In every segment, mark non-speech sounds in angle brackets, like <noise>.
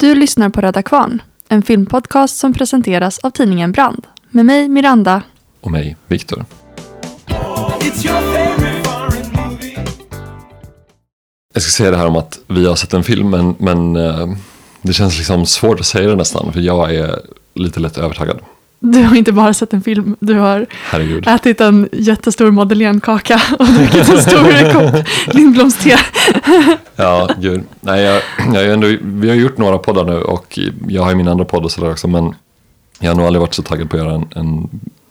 Du lyssnar på Röda Kvarn, en filmpodcast som presenteras av tidningen Brand. Med mig, Miranda. Och mig, Viktor. Jag ska säga det här om att vi har sett en film, men, men eh, det känns liksom svårt att säga det nästan, för jag är lite lätt övertagad. <laughs> Du har inte bara sett en film, du har Herregud. ätit en jättestor madeleinekaka och druckit en stor <laughs> kopp Lindbloms te. Ja, gud. Nej, jag, jag ändå, vi har gjort några poddar nu och jag har ju min andra podd och sådär också, men jag har nog aldrig varit så taggad på att göra en, en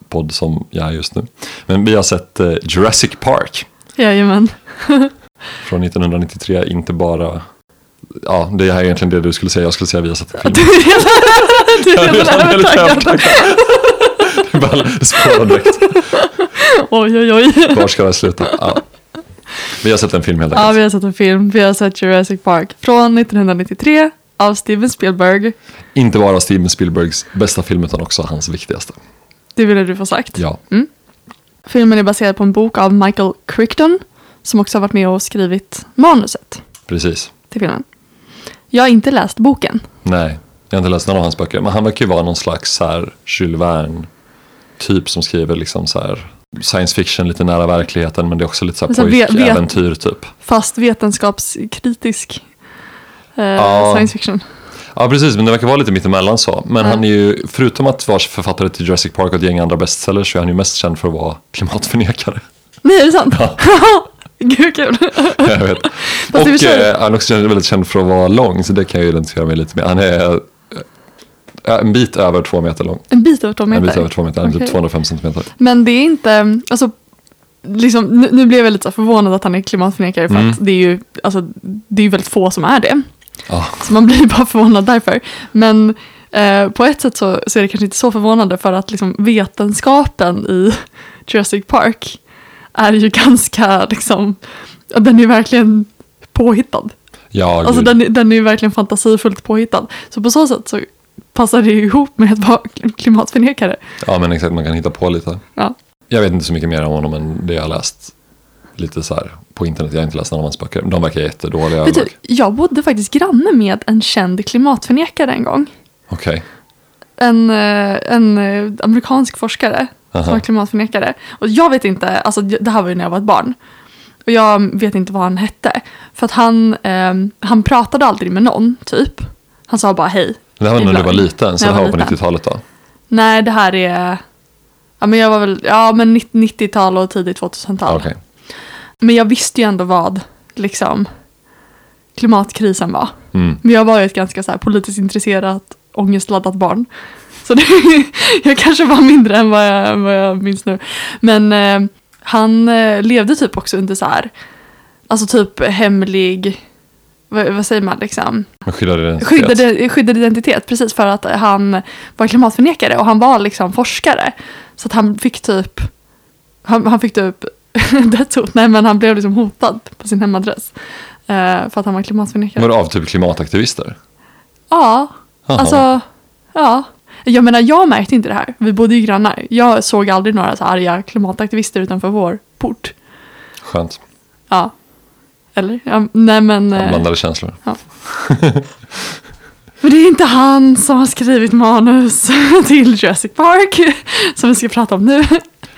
podd som jag är just nu. Men vi har sett eh, Jurassic Park Jajamän. <laughs> från 1993, inte bara Ja, det är egentligen det du skulle säga. Jag skulle säga vi har sett en film. Du är redan, <laughs> du är Jag redan är övertagad. övertagad. Det spårar direkt. Oj, oj, oj. Var ska det sluta? Ja. Vi har sett en film helt Ja, enkelt. vi har sett en film. Vi har sett Jurassic Park från 1993 av Steven Spielberg. Inte bara Steven Spielbergs bästa film utan också hans viktigaste. Det ville du få sagt. Ja, Filmen är baserad på en bok av Michael Crichton som också har varit med och skrivit manuset precis. till filmen. Jag har inte läst boken. Nej, jag har inte läst någon av hans böcker. Men han verkar ju vara någon slags så här Jules Verne typ som skriver liksom så här science fiction lite nära verkligheten men det är också lite så här Så ve- vet- pojkäventyr typ. Fast vetenskapskritisk eh, Ja. science fiction. Ja precis, men det verkar vara lite mittemellan så. Men Ja. han är ju, förutom att vara författare till Jurassic Park och ett gäng andra bestsellers så är han ju mest känd för att vara klimatförnekare. Nej, är det sant? <laughs> <laughs> Gud, kul. Jag vet. <laughs> och eh, han är också väldigt känd för att vara lång, så det kan jag ju identifiera mig lite med. Han är eh, en bit över två meter lång. En bit över två En bit meter. över två meter, Okej. typ 205 centimeter. Men det är inte, alltså, liksom, nu, nu blev jag lite förvånad att han är klimatförnekare för Mm. att det är ju, alltså, det är väldigt få som är det. Ja, Så man blir <laughs> bara förvånad därför. Men eh, på ett sätt så, så är det kanske inte så förvånande för att liksom, vetenskapen i Jurassic Park är ju ganska, liksom, den är verkligen påhittad. ja Alltså den, är- den är ju verkligen fantasifullt påhittad. Så på så sätt så passar det ju ihop med att vara klimatförnekare. ja men exakt, man kan hitta på lite. Ja. Jag vet inte så mycket mer om honom än det jag har läst lite så här på internet. Jag har inte läst någon av hans böcker. De verkar jättedåliga. Vet du, jag bodde faktiskt granne med en känd klimatförnekare en gång. Okej. En, eh, en eh, amerikansk forskare som var klimatförnekare. Och jag vet inte, alltså det här var ju när jag var ett barn. Och jag vet inte vad han hette. För att han, eh, han pratade aldrig med någon, typ. Han sa bara hej. Det här var när du var liten, så det här var på liten. 90-talet då? Nej, det här är... Ja, men jag var väl, ja men 90-tal och tidigt 2000-tal. Okej. Men jag visste ju ändå vad, liksom, klimatkrisen var. Mm. Men jag var ju ett ganska så här, politiskt intresserat, ångestladdat barn. Så det, <laughs> jag kanske var mindre än vad jag, vad jag minns nu. Men eh, han eh, levde typ också under så här, alltså typ hemlig, vad, vad säger man liksom? Skyddad identitet. Skyddad, skyddad identitet, precis för att han var klimatförnekare och han var liksom forskare. Så att han fick typ, han, han fick typ <laughs> dödshot, nej men han blev liksom hotad på sin hemadress. eh, för att han var klimatförnekare. Var det av typ klimataktivister? Ja, Jaha. alltså, ja. Jag menar, jag märkte inte det här. Vi bodde ju grannar. Jag såg aldrig några så arga klimataktivister utanför vår port. Skönt. Ja. Eller? Ja, nej men... eh, Blandade känslor. Men det är inte han som har skrivit manus <laughs> till Jurassic Park. Som vi ska prata om nu.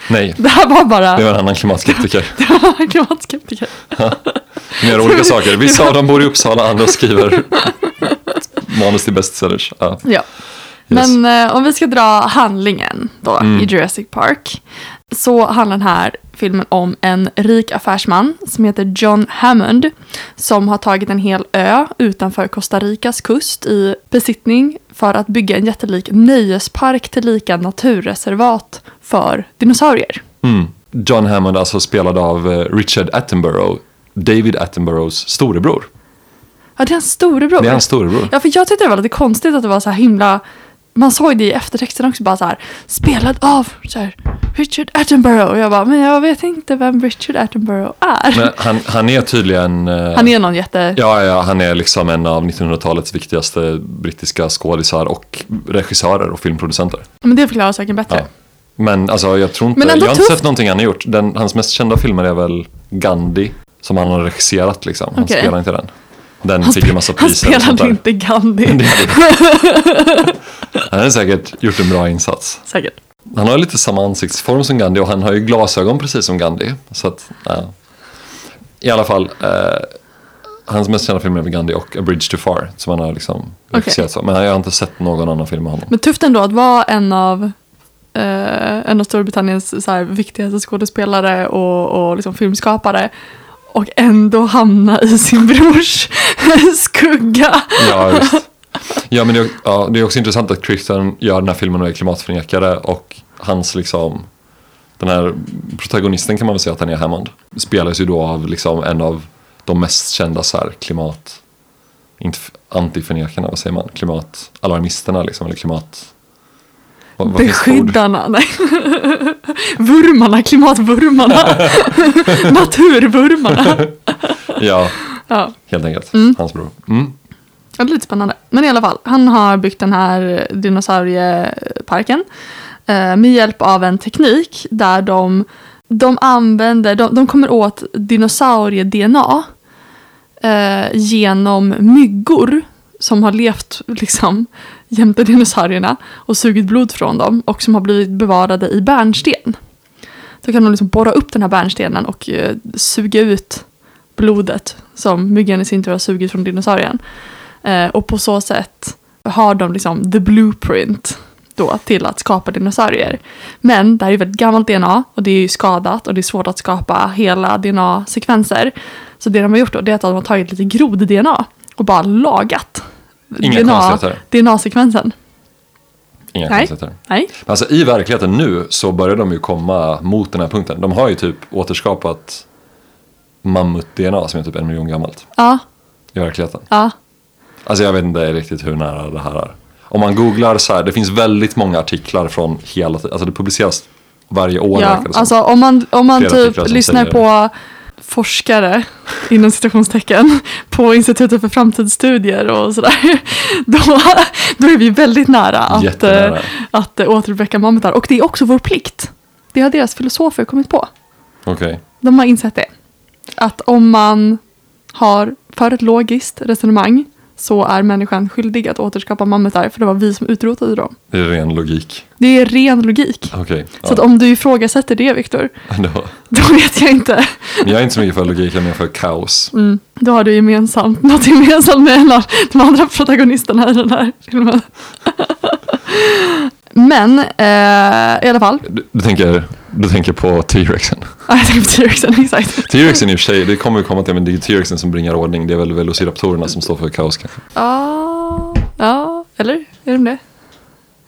Nej, Det här var bara... det var en annan klimatskeptiker. <laughs> Det var klimatskeptiker. De gör olika saker. Vissa av dem bor i Uppsala, andra skriver <laughs> manus till bestsellers. Ja. Ja. Yes. Men eh, om vi ska dra handlingen då Mm. i Jurassic Park. Så handlar den här filmen om en rik affärsman som heter John Hammond. Som har tagit en hel ö utanför Costa Ricas kust i besittning för att bygga en jättelik nöjespark tillika naturreservat för dinosaurier. Mm. John Hammond alltså spelad av eh, Richard Attenborough, David Attenboroughs storebror. Ja, det är hans storebror. Det är hans storebror. Ja, för jag tyckte det var lite konstigt att det var så här himla... Man såg det i eftertexten också bara så här, spelad av så här, Richard Attenborough. Och jag bara, men jag vet inte vem Richard Attenborough är. Men han, han är tydligen... eh, Han är någon jätte... Ja, ja, han är liksom en av 1900-talets viktigaste brittiska skådisar och regissörer och filmproducenter. Men det förklarar saken bättre. Ja. Men alltså jag tror inte, jag har inte sett någonting han har gjort. Den, hans mest kända filmer är väl Gandhi, som han har regisserat liksom. Han Okej. spelar inte den. Den Han, fick ju massa han priser sånt spelade inte Gandhi. <laughs> Det hade- <laughs> Han hade säkert gjort en bra insats. Säkert. Han har lite samma ansiktsform som Gandhi och han har ju glasögon precis som Gandhi. Så att, ja. I alla fall, eh, hans mest kända film är Gandhi och A Bridge Too Far som han har liksom regisserat så. Men jag har inte sett någon annan film med honom. Men tufft ändå att vara en av, eh, en av Storbritanniens så här, viktigaste skådespelare och, och liksom filmskapare. Och ändå hamna i sin <laughs> brors skugga. Ja, just. Ja, men det, är- ja, det är också intressant att Christian gör den här filmen och är klimatförnekare och hans liksom den här protagonisten kan man väl säga att han är Hammond. Spelas ju då av liksom en av de mest kända så här klimat inte antiförnekarna, vad säger man? Klimatalarmisterna liksom, eller klimat... Vad? Beskyddarna, nej. <laughs> Vurmarna, klimatvurmarna. <laughs> Naturvurmarna. <laughs> Ja, Ja. helt enkelt. Hans bror. Mm. Ja, lite spännande. Men i alla fall, han har byggt den här dinosaurieparken eh, med hjälp av en teknik där de, de använder, de, de kommer åt dinosaurie-DNA eh, genom myggor som har levt liksom <laughs> jämte dinosaurierna och sugit blod från dem och som har blivit bevarade i bärnsten. Då kan de liksom borra upp den här bärnstenen och eh, suga ut blodet som myggan i sin tur har sugit från dinosaurien. Eh, och på så sätt har de liksom the blueprint då till att skapa dinosaurier. Men det här är ju väldigt gammalt DNA och det är ju skadat och det är svårt att skapa hela DNA-sekvenser. Så det de har gjort då det är att de har tagit lite grod-DNA och bara lagat Inga. DNA-sekvensen. Inga Nej. konstigheter. Nej, Alltså i verkligheten nu så börjar de ju komma mot den här punkten. De har ju typ återskapat mammut-DNA som är typ en miljon gammalt ja, i verkligheten. ja. Alltså jag vet inte riktigt hur nära det här är. Om man googlar så här, det finns väldigt många artiklar från hela tiden, alltså det publiceras varje år Ja, alltså om man, om man Flera typ lyssnar säger- på forskare inom citationstecken på Institutet för framtidsstudier och sådär. Då, då är vi väldigt nära att, Jättenära. eh, att eh, återuppväcka mammutar. Och det är också vår plikt. Det har deras filosofer kommit på. Okej. De har insett det. Att om man har för ett logiskt resonemang så är människan skyldig att återskapa mammutar för det var vi som utrotade dem. Det är ren logik. Det är ren logik. Okej. Så att om du ifrågasätter det, Viktor, <laughs> Då- då vet jag inte. Men jag är inte så mycket för logik, jag är mer för kaos. Mm, då har du gemensamt, något gemensamt med en av de andra protagonisterna i den här filmen. <laughs> Men eh, i alla fall, Du, du, tänker, du tänker på T-Rexen. <laughs> ja, jag tänker på T-Rexen, exakt. T-Rexen i och för sig, det kommer vi komma till, men det är T-Rexen som bringar ordning. Det är väl velociraptorerna som står för kaos kanske. Ja, ja, eller? Är de det?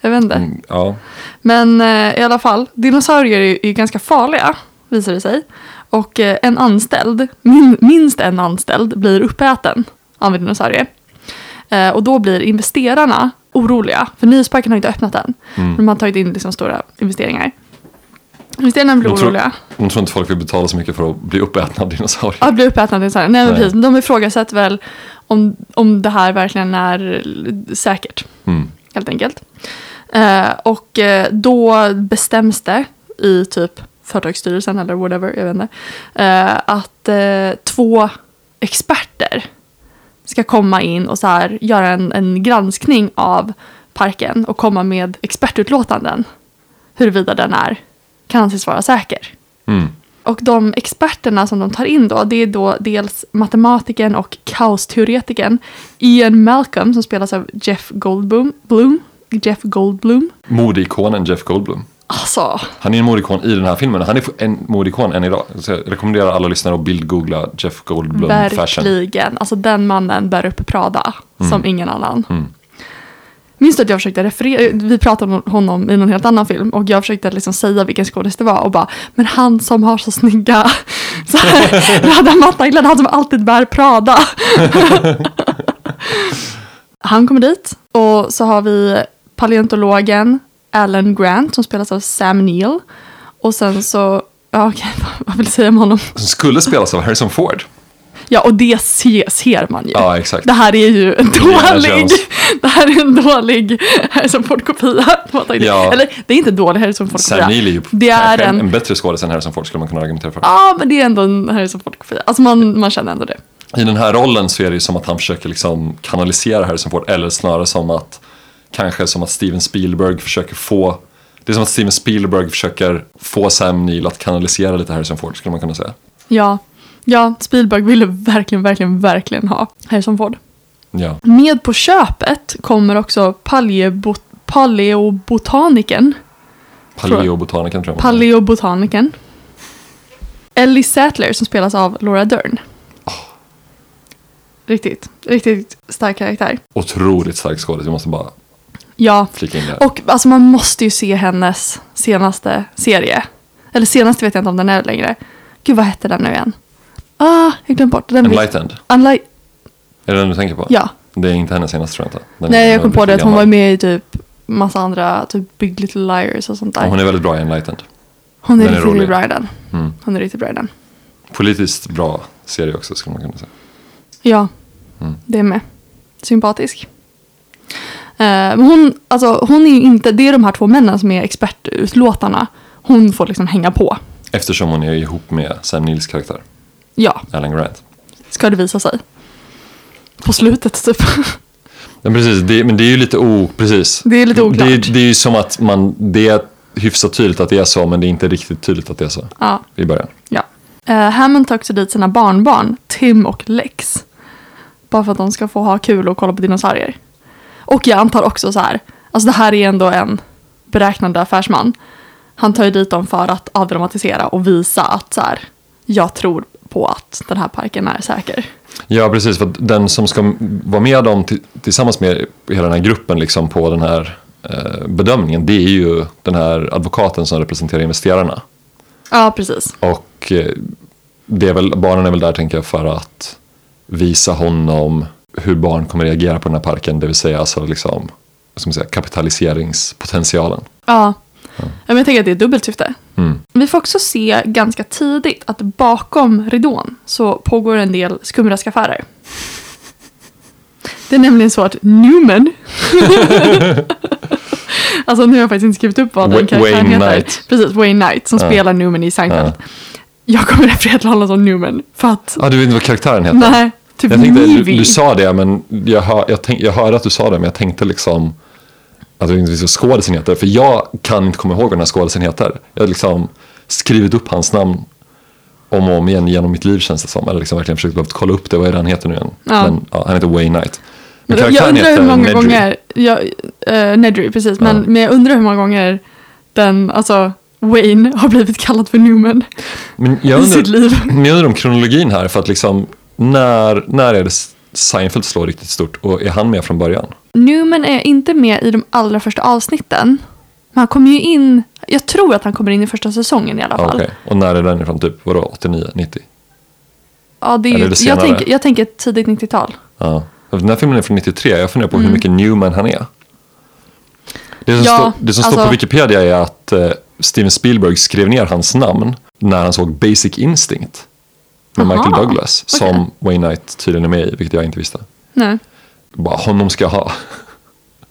Jag vet inte. Mm, ja, Men eh, i alla fall, dinosaurier är ju ganska farliga, visar det sig. Och eh, en anställd, min, minst en anställd, blir uppäten av en dinosaurie. Eh, och då blir investerarna oroliga, för Nöjesparken har inte öppnat än. Mm. De har tagit in liksom stora investeringar. Investerarna blir De tror- oroliga. de tror inte folk vill betala så mycket för att bli uppätna dinosaurier. Att bli uppätna dinosaurier. Nej, men Nej. precis. De ifrågasätter väl om, om det här verkligen är säkert. Mm. helt enkelt. Eh, och eh, då bestäms det i typ företagsstyrelsen eller whatever, jag vet inte, eh, att eh, två experter ska komma in och så här göra en, en granskning av parken och komma med expertutlåtanden huruvida den är, kan anses vara säker. Mm. Och de experterna som de tar in då, det är då dels matematikern och kaosteoretikern Ian Malcolm som spelas av Jeff Goldblum. Bloom, Jeff Goldblum. Modeikonen Jeff Goldblum. Alltså, Han är en modikon i den här filmen. Han är en modikon än idag. Så jag rekommenderar alla lyssnare att bildgoogla Jeff Goldblum fashion. verkligen. Alltså den mannen bär upp Prada som ingen annan. Mm. Minns du att jag försökte referera, vi pratade om honom i någon helt annan film och jag försökte liksom säga vilken skådis det var och bara, men han som har så snygga <laughs> så här, röda mattanglade, han som alltid bär Prada. <laughs> han kommer dit och så har vi paleontologen Alan Grant som spelas av Sam Neill. Och sen så, ja <laughs> okej, vad vill du säga om honom? Som skulle spelas av Harrison Ford. Ja, och det ser, ser man ju. Ja, exakt. Det här är ju en dålig, <laughs> det här är en dålig Harrison Ford-kopia. <laughs> Ja. Eller, det är inte dålig Harrison Ford-kopia. Sam Neill är ju Det är en, en, en bättre skådis än Harrison Ford skulle man kunna argumentera för. ja men det är ändå en Harrison Ford-kopia. Alltså man, man känner ändå det. i den här rollen så är det ju som att han försöker liksom kanalisera Harrison Ford eller snarare som att kanske som att Steven Spielberg försöker få det är som att Steven Spielberg försöker få Sam Neill att kanalisera lite Harrison Ford skulle man kunna säga. Ja, ja, Spielberg ville verkligen, verkligen, verkligen ha Harrison Ford. Ja, Med på köpet kommer också paleobot paleobotanikern. paleobotanikern tror jag. Paleobotanikern. Ellie Sattler som spelas av Laura Dern. Riktigt, riktigt stark karaktär. Otroligt stark skådis, jag måste bara Ja, flika in det. och alltså man måste ju se hennes senaste serie. Eller senaste vet jag inte om den är längre. Gud vad hette den nu igen? Ah, jag glömde bort. Den Enlightened, Unli- är det den du tänker på? ja, Det är inte hennes senaste tror jag inte. Den nej jag kom på det att hon var med i typ massa andra, typ Big Little Liars och sånt där. Ja, Hon är väldigt bra i Enlightened. Hon är den riktigt bra i den. Mm. Hon är riktigt bra i den. Politiskt bra serie också skulle man kunna säga. Ja, Mm. det är med. Sympatisk. Eh, men hon, alltså, hon är ju inte, det är de här två männen som är expertutlåtarna. Hon får liksom hänga på. Eftersom hon är ihop med Sam Neills karaktär, Ja, Alan Grant. ska det visa sig. På slutet typ. Men precis, det, men det är ju lite o... Precis. Det är lite oklart. Det, det är ju som att man... Det är hyfsat tydligt att det är så, men det är inte riktigt tydligt att det är så ja, i början. ja. Uh, Hammond tar också dit sina barnbarn, Tim och Lex. Bara för att de ska få ha kul och kolla på dinosaurier. Och jag antar också så här, alltså det här är ändå en beräknande affärsman. Han tar ju dit dem för att avdramatisera och visa att så här, jag tror på att den här parken är säker. Ja, precis. För den som ska vara med dem till, tillsammans med hela den här gruppen liksom på den här eh, bedömningen, det är ju den här advokaten som representerar investerarna. Ja, precis. Och eh, det är väl, barnen är väl där tänker jag för att visa honom hur barn kommer reagera på den här parken, det vill säga alltså liksom, man säga, kapitaliseringspotentialen. Ja. ja. Men jag tänker att det är dubbelt syfte. Mm. Vi får också se ganska tidigt att bakom ridån så pågår en del skumraskaffärer. Det är nämligen så att Newman <laughs> Alltså nu har jag faktiskt inte skrivit upp vad den karaktären Wayne heter. Knight. Precis, Wayne Knight som Ja. spelar Newman i Seinfeld. Ja. Jag kommer referera till honom som Newman för att, Ah, du vet inte vad karaktären heter? nej, typ Jag tänkte, du, du sa det, men jag, hör, jag, tänk, jag hörde att du sa det, men jag tänkte liksom att du inte visste vad skådisen heter. För jag kan inte komma ihåg vad den här skådisen heter. Jag har liksom skrivit upp hans namn om och om igen genom mitt liv känns det som. Eller liksom verkligen försökt behövt kolla upp det, vad är det han heter nu igen? Ja. Men, ja, han heter Wayne Knight. Men jag undrar hur många Nedry. gånger, jag, uh, Nedry precis, men, Ja. men jag undrar hur många gånger den, alltså Wayne har blivit kallad för Newman Men jag i sitt undrar, liv. men jag undrar om kronologin här, för att liksom när, när är det Seinfeld slår riktigt stort och är han med från början? Newman är inte med i de allra första avsnitten. Men han kommer ju in, jag tror att han kommer in i första säsongen i alla fall. Okej, och när är den ifrån? Typ vadå, 89, 90? Ja, det är, Eller ju- är det jag, tänker, jag tänker tidigt 90-tal. Ja. Den här filmen är från 93, jag funderar på hur Mm. mycket Newman han är. Det som, Ja, står, det som står alltså- på Wikipedia är att eh, Steven Spielberg skrev ner hans namn när han såg Basic Instinct. Med Aha, Michael Douglas, okej. som Wayne Knight tydligen är med i, vilket jag inte visste. Nej. Bara, honom ska jag ha.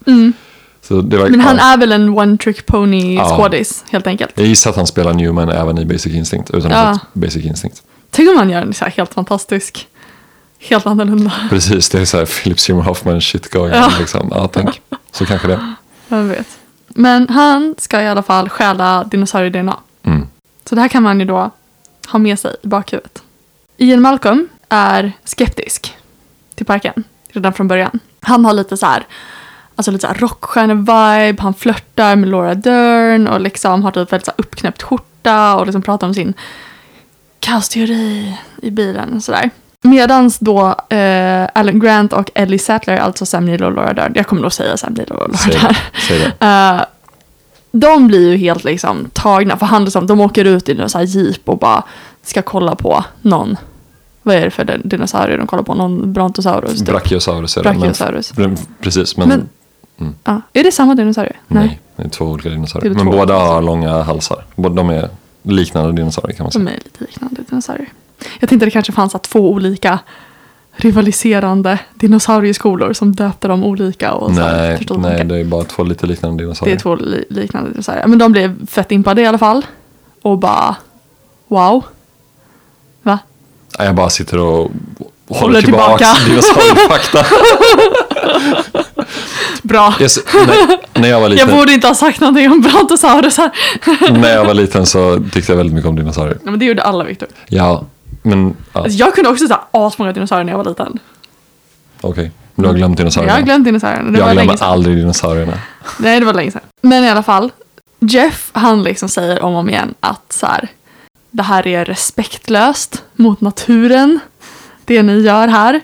Mm. <laughs> Var, Men han ja. är väl en one trick pony Ja. skådis helt enkelt. Jag gissar att han spelar Newman även i Basic Instinct, utan att Ja. Basic Instinct. Tänk om han gör en så här helt fantastisk, helt annorlunda. Precis, det är så här Philip Seymour Hoffman shit going. Ja. Liksom. Ja, tänk. Så kanske det. Vem vet. Men han ska i alla fall stjäla dinosaurier-DNA. Mm. Så det här kan man ju då ha med sig i bakhuvudet. Ian Malcolm är skeptisk till parken redan från början. Han har lite så här, alltså lite så rockstjärne-vibe, han flörtar med Laura Dern och liksom har typ väldigt så uppknäppt skjorta och liksom pratar om sin kaosteori i bilen och sådär. Medans då eh, Alan Grant och Ellie Sattler, alltså Sam Neill och Laura Dern, jag kommer nog säga Sam Neill och Laura Dern. <laughs> Eh, de blir ju helt liksom tagna, för han liksom, de åker ut i en sån här jeep och bara ska kolla på någon, vad är det för din- dinosaurie de kollar på? Någon Brontosaurus? typ. Brachiosaurus är det. men- Brachiosaurus. men- Precis, men, Men- Ja. Är det samma dinosaurie? nej. Det är två olika dinosaurier. Men båda har långa halsar. Båda de är liknande dinosaurier kan man De säga. är lite liknande dinosaurier. Jag tänkte det kanske fanns att två olika rivaliserande dinosaurieskolor som döpte dem olika. Och så Nej, förstod nej, det är bara två lite liknande Det dinosaurier. är två li- liknande dinosaurier. Men de blev fett impade i alla fall. Och bara wow. Va? Nej, Jag bara sitter och, Håller tillbaka. <laughs> dinosauriefakta. <laughs> Bra. Yes, när, när jag var Jag liten, borde inte ha sagt någonting om brontosaurusar. när jag var liten så tyckte jag väldigt mycket om dinosaurier. Nej, men det gjorde alla Viktor. Ja, men ja, Alltså, jag kunde också säga asmånga dinosaurier när jag var liten. okej. Du har glömt Jag dinosaurierna. har glömt dinosaurierna. Det jag var glömmer aldrig dinosaurierna. Nej, det var länge sedan. Men i alla fall. Jeff, han liksom säger om och om igen att så här, det här är respektlöst mot naturen. Det ni gör här.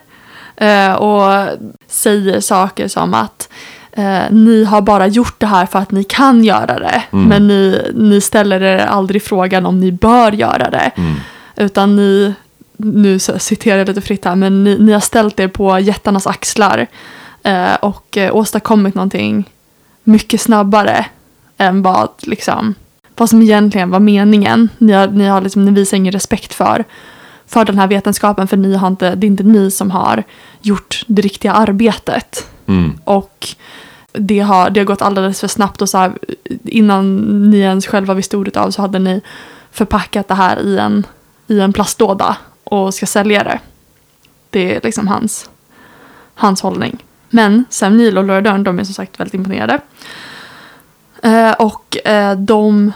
Eh, och säger saker som att eh, ni har bara gjort det här för att ni kan göra det. Men ni, ni ställer er aldrig frågan om ni bör göra det. Utan ni, nu citerar jag lite fritt här, men ni, ni har ställt er på jättarnas axlar. Eh, och eh, åstadkommit någonting mycket snabbare än vad, liksom, vad som egentligen var meningen. Ni, har, ni, har liksom, ni visar ingen respekt för, för den här vetenskapen för ni har inte, det är inte ni som har gjort det riktiga arbetet. Mm. Och det har, det har gått alldeles för snabbt och så här, innan ni ens själva visste ordet av så hade ni förpackat det här i en, i en plastlåda och ska sälja det. Det är liksom hans, hans hållning. Men Sam Neill och Laura Dern, de är som sagt väldigt imponerade. Eh, och eh, de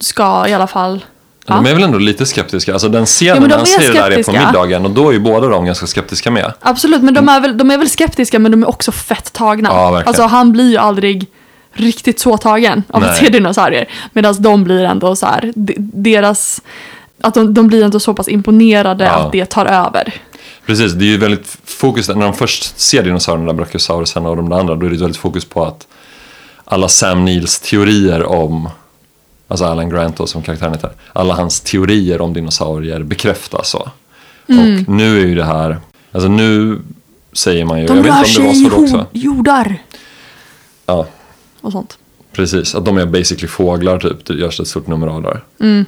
ska i alla fall... De är väl ändå lite skeptiska. Alltså den scenen Ja, de han ser det där är på middagen och då är ju båda de ganska skeptiska med. Absolut, men de är, väl, de är väl skeptiska men de är också fett tagna. Ja, verkligen. alltså han blir ju aldrig riktigt så tagen av att se dinosaurier. Medan de blir ändå så här, de- deras... Att de, de blir ändå så pass imponerade Ja. att det tar över. Precis, det är ju väldigt fokus, när de först ser dinosaurierna, Brachiosaurusarna och de andra, då är det väldigt fokus på att alla Sam Neills teorier om, alltså Alan Grant då, som karaktären heter, alla hans teorier om dinosaurier bekräftas så. Mm. Och nu är ju det här, alltså nu säger man ju, De jag vet inte om det var så då också. jordar Ja, och sånt. precis, att de är basically fåglar typ, det görs ett stort nummer av där. Mm.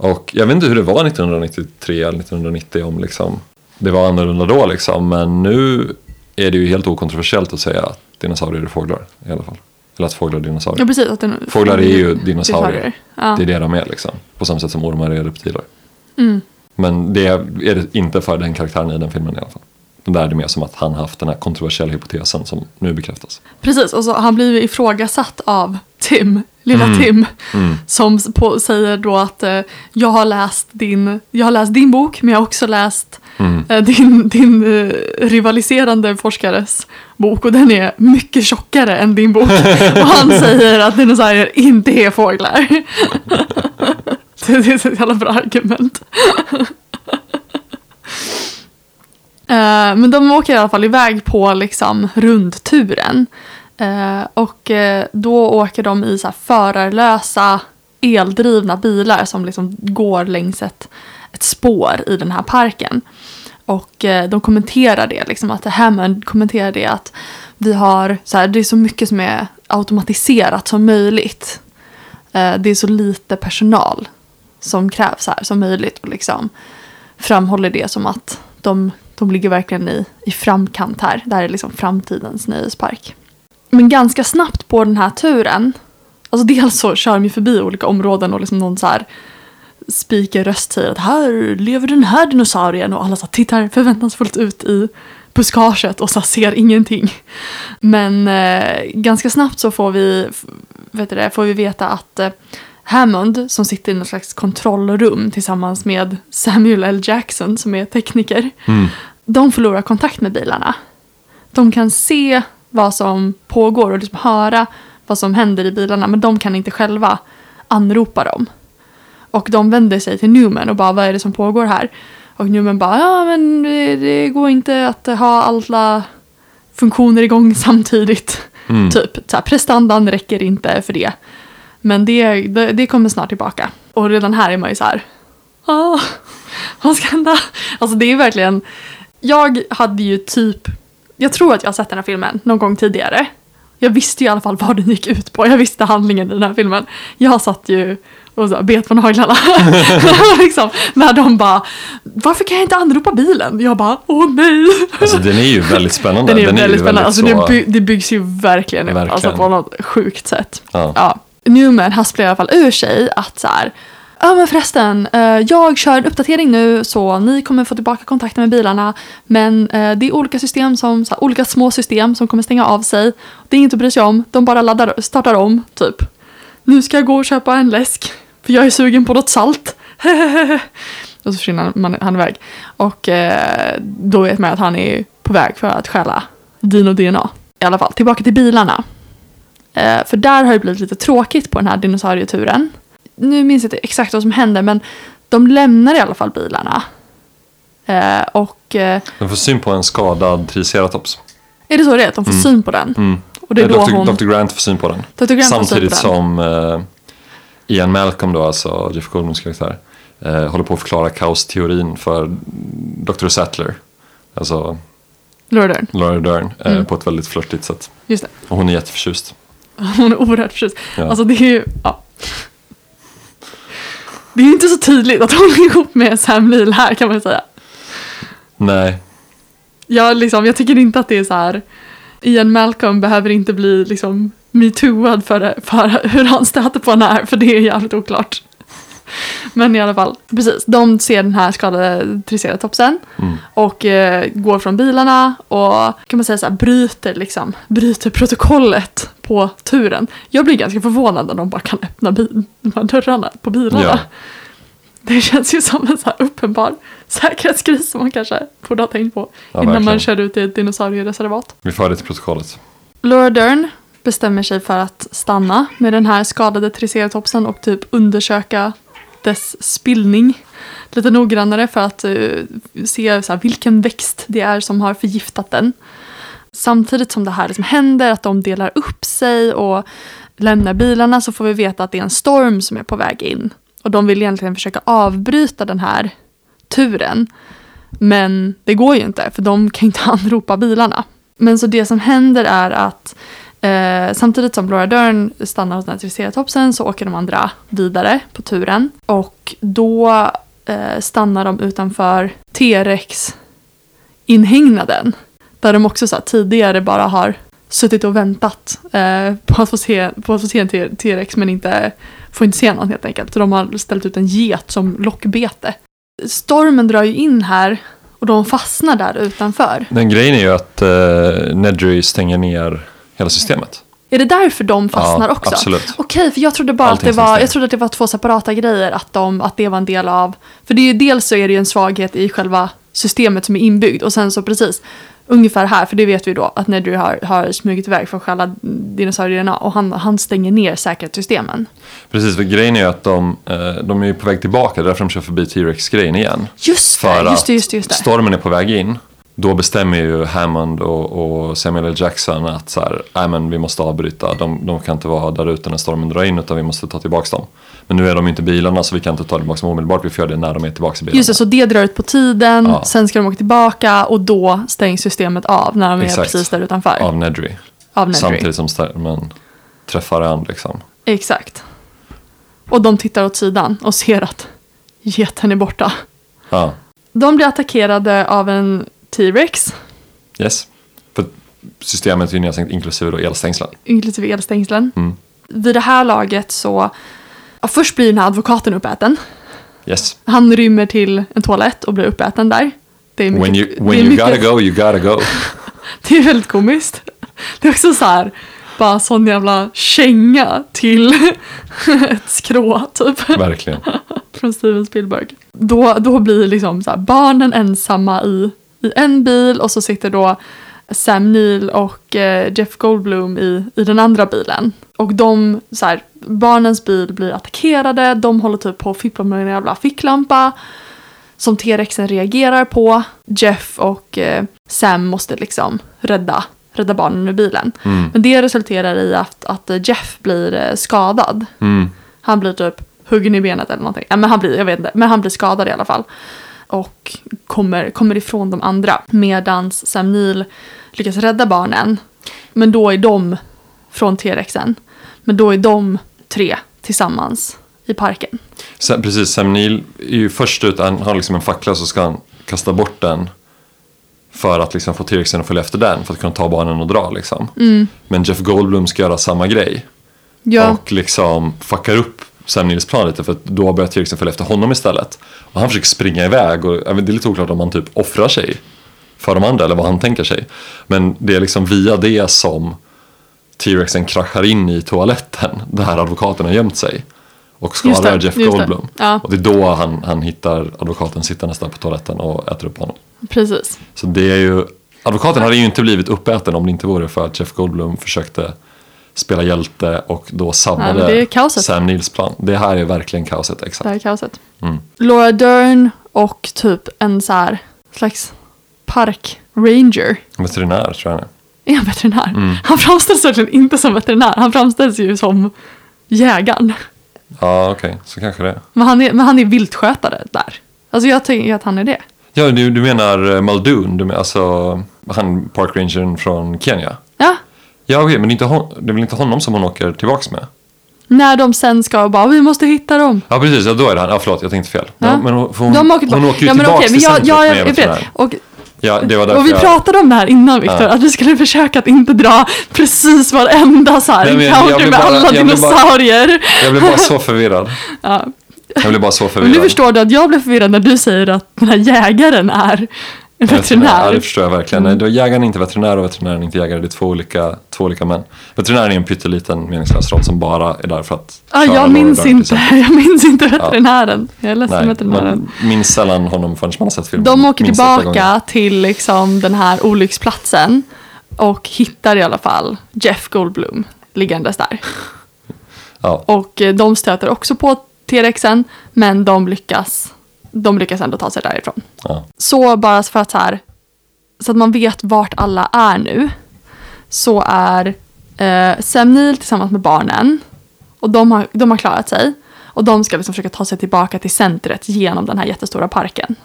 Och jag vet inte hur det var 1993 eller 1990 om liksom, det var annorlunda då liksom. Men nu är det ju helt okontroversiellt att säga att dinosaurier är fåglar i alla fall. Eller att fåglar är dinosaurier. Ja, precis. Att den, Fåglar är ju dinosaurier. Ja. Det är det de är liksom. På samma sätt som ormar är reptiler. Mm. Men det är det inte för den karaktären i den filmen i alla fall. Där är det mer som att han haft den här kontroversiella hypotesen som nu bekräftas. Precis, och så han blir ju ifrågasatt av Tim, lilla Mm. Tim. Som s- på, säger då att eh, jag, har läst din, jag har läst din bok men jag har också läst Mm. eh, din, din eh, rivaliserande forskares bok och den är mycket tjockare än din bok. <laughs> och han säger att dinosaurier inte är fåglar. <laughs> det, det är ett jävla bra argument. <laughs> Eh, men de åker i alla fall iväg på liksom rundturen. Eh, och eh, då åker de i så här förarlösa eldrivna bilar som liksom går längs ett, ett spår i den här parken. Och eh, de kommenterar det, liksom att Hammond kommenterar det att vi har, så här, det är så mycket som är automatiserat som möjligt. Eh, det är så lite personal som krävs här som möjligt. Och liksom framhåller det som att de, de ligger verkligen i, i framkant här. Det här är liksom framtidens nöjespark. Men ganska snabbt på den här turen, alltså dels så kör de ju förbi olika områden och liksom någon så här speakerröst säger att här lever den här dinosaurien och alla så tittar förväntansfullt ut i buskaget och så ser ingenting. Men eh, ganska snabbt så får vi, vet det, får vi veta att eh, Hammond som sitter i något slags kontrollrum tillsammans med Samuel L. Jackson som är tekniker. De förlorar kontakt med bilarna. De kan se vad som pågår och liksom höra vad som händer i bilarna men de kan inte själva anropa dem. Och de vänder sig till Newman och bara vad är det som pågår här? Och Newman bara ja men det, det går inte att ha alla funktioner igång <laughs> samtidigt. Typ så här, prestandan räcker inte för det. Men det, det, det kommer snart tillbaka. Och redan här är man ju så här. Ah, vad ska hända? Alltså det är verkligen. Jag hade ju typ. Jag tror att jag har sett den här filmen någon gång tidigare. Jag visste ju i alla fall vad den gick ut på. Jag visste handlingen i den här filmen. Jag satt ju och så bet på naglarna. <laughs> <laughs> liksom, när de bara, varför kan jag inte anropa bilen? Jag bara, åh nej. Alltså den är ju <laughs> väldigt spännande. Den är ju väldigt spännande. Alltså, så- det, by, det byggs ju verkligen upp Verkligen. alltså, på något sjukt sätt. Ja. Ja. Newman hasplar i alla fall ur sig att så här, Ja men förresten, eh, jag kör en uppdatering nu så ni kommer få tillbaka kontakten med bilarna. Men eh, det är olika system som, så här, olika små system som kommer stänga av sig. Det är inget att bry sig om, de bara laddar, startar om typ. Nu ska jag gå och köpa en läsk, för jag är sugen på något salt. <laughs> och så försvinner man, han iväg. Och eh, då vet man att han är på väg för att stjäla dino-DNA. I alla fall, tillbaka till bilarna. För där har det blivit lite tråkigt på den här dinosaurieturen. Nu minns jag inte exakt vad som händer men de lämnar i alla fall bilarna. Eh, och eh, De får syn på en skadad triceratops. är det så det är? Att de får Mm. syn på den? Mm. Och det är Eh, då Dr. hon... Dr. Grant får syn på den. Dr. Grant får syn Samtidigt på den. som eh, Ian Malcolm då, alltså Jeff Goldblums karaktär, eh, håller på att förklara kaosteorin för Dr. Sattler. Alltså Laura Dern. Laura Dern eh, Mm. på ett väldigt flörtigt sätt. Just det. Och hon är jätteförtjust. <laughs> Hon är oerhört förtjust. Ja. Alltså det är ju... Ja. Det är ju inte så tydligt att hon är ihop med Sam Neill här kan man säga. Nej, Jag, liksom, jag tycker inte att det är så här... Ian Malcolm behöver inte bli liksom metooad för, för hur han stöter på henne här, för det är jävligt oklart. <laughs> Men i alla fall, precis. De ser den här skadade triceratopsen mm. och eh, går från bilarna och kan man säga så här, bryter, liksom, bryter protokollet på turen. Jag blir ganska förvånad när de bara kan öppna bil, de här dörrarna på bilarna. Ja. <laughs> Det känns ju som en så uppenbar säkerhetsgris som man kanske borde ha tänkt på Ja, innan man kör ut i ett dinosauriereservat. vi för det till protokollet. Laura Dern bestämmer sig för att stanna med den här skadade triceratopsen och typ undersöka dess spillning lite noggrannare för att uh, se så här, vilken växt det är som har förgiftat den. Samtidigt som det här liksom händer, att de delar upp sig och lämnar bilarna så får vi veta att det är en storm som är på väg in. Och de vill egentligen försöka avbryta den här turen. Men det går ju inte, för de kan inte <laughs> anropa bilarna. Men så det som händer är att eh, samtidigt som Laura Dern stannar hos den här triceratopsen så åker de andra vidare på turen. Och då eh, stannar de utanför T-rex-inhägnaden. Där de också så här, tidigare bara har suttit och väntat eh, på, att få se, på att få se en T-Rex. men inte får inte se någon helt enkelt. Så de har ställt ut en get som lockbete. Stormen drar ju in här och de fastnar där utanför. Den grejen är ju att eh, Nedry stänger ner hela systemet. Är det därför de fastnar ja, också? Absolut. Okej, för jag trodde bara Allting att det var, jag trodde att det var två separata grejer, att, de, att det var en del av, för det är ju dels så är det ju en svaghet i själva systemet som är inbyggd och sen så precis, ungefär här, för det vet vi då, att Nedry har, har smugit iväg för att stjäla dinosaurierna och han, han stänger ner säkerhetssystemen. Precis, för grejen är ju att de, eh, de är ju på väg tillbaka, därför de kör förbi T-Rex-grejen igen. Just För det, just det, just det, just det. stormen är på väg in. Då bestämmer ju Hammond och, och Samuel L. Jackson att så här, "Nej, men vi måste avbryta. De, de kan inte vara där ute när stormen drar in utan vi måste ta tillbaka dem. Men nu är de inte i bilarna så vi kan inte ta tillbaka dem omedelbart. Vi får göra det när de är tillbaka i bilarna. Just det, så det drar ut på tiden, Ja. sen ska de åka tillbaka och då stängs systemet av när de är Exakt. precis där utanför. Av Nedry. av Nedry. Samtidigt som stormen träffar ön liksom. Exakt. Och de tittar åt sidan och ser att geten är borta. Ja, De blir attackerade av en T-Rex, yes. För systemet är ju nedstängt inklusive då elstängslen. inklusive elstängslen. Mm. Vid det här laget så, ja, först blir den här advokaten uppäten. Yes. Han rymmer till en toalett och blir uppäten där. Det är mycket, When you, when you mycket- gotta go, you gotta go. <laughs> Det är väldigt komiskt. Det är också så här, bara sån jävla känga till <laughs> ett skrå typ. Verkligen. <laughs> från Steven Spielberg. Då, då blir liksom så här, barnen ensamma i, i en bil och så sitter då Sam Neill och eh, Jeff Goldblum i, i den andra bilen. Och de, så här, barnens bil blir attackerade, de håller typ på att fippla med en jävla ficklampa som T-rexen reagerar på. Jeff och eh, Sam måste liksom rädda, rädda barnen ur bilen. Mm. Men det resulterar i att, att eh, Jeff blir skadad. Mm. Han blir typ huggen i benet eller någonting. Ja, men han blir, jag vet inte, men han blir skadad i alla fall. Och kommer, kommer ifrån de andra. Medans Sam Neill lyckas rädda barnen. Men då är de från T-rexen. Men då är de tre tillsammans i parken. Sen, precis, Sam Neill är ju först ut, han har liksom en fackla så ska han kasta bort den. För att liksom få T-rexen att följa efter den, för att kunna ta barnen och dra liksom. Men Jeff Goldblum ska göra samma grej. Ja, Och liksom fuckar upp Lite för att då börjar T-Rexen följa efter honom istället. Och han försöker springa iväg och det är lite oklart om han typ offrar sig för de andra eller vad han tänker sig. Men det är liksom via det som T-Rexen kraschar in i toaletten där advokaten har gömt sig. Och skadar Jeff just det. Goldblum. Ja. Och det är då han, han hittar advokaten sittandes där på toaletten och äter upp honom. Precis. Så det är ju, advokaten hade ju inte blivit uppäten om det inte vore för att Jeff Goldblum försökte spela hjälte och då Ja, sabbade det kaoset. Sam Nils plan. Det här är verkligen kaoset, Det exakt. här är kaoset. Mm. Laura Dern och typ en så här slags parkranger. Veterinär tror jag han är. Är han veterinär? Mm. Han framställs verkligen inte som veterinär. Han framställs ju som jägaren. Ja, okej, så kanske det. Men han är, men han är viltskötare där. Alltså jag tänker att han är det. Ja, du, du menar eh, Muldoon, du men, alltså han parkrangern från Kenya? Ja. Okej, men det är, inte hon, det är väl inte honom som hon åker tillbaks med? När de sen ska bara, vi måste hitta dem. Ja, precis, ja, då är det han. Ja, förlåt, jag tänkte fel. Ja. Ja. men hon, de åker, hon åker ju ja, men tillbaks okej, men till jag, centret jag, med jag, jag vet. veterinären. Och, Ja, det var därför och vi jag... pratade om det här innan Viktor, Ja. att vi skulle försöka att inte dra precis varenda så här Nej, men jag- jag encounter med bara- alla jag vill bara- dinosaurier. Jag blev bara så <laughs> förvirrad. Ja. Jag blev bara så Men förvirrad. nu förstår du att jag blev förvirrad när du säger att den här jägaren är <laughs> en Ja, veterinär. det förstår jag verkligen. Nej, då är jägaren inte veterinär och veterinären inte jägare. Det är två olika, två olika män. Veterinären är en pytteliten meningslös roll som bara är där för att Ja, köra jag minns till inte, exempel. <laughs> jag minns inte veterinären. Jag är ledsen Nej, veterinären. man minns sällan honom förrän man har sett filmen. De åker tillbaka till liksom den här olycksplatsen och hittar i alla fall Jeff Goldblum liggandes där. Ja, Och eh, de stöter också på T-rexen men de lyckas, de lyckas ändå ta sig därifrån. ja. Så bara för att så här, så att man vet vart alla är nu. Så är eh, Sam Neill tillsammans med barnen. Och de har, de har klarat sig. Och de ska liksom försöka ta sig tillbaka till centret genom den här jättestora parken.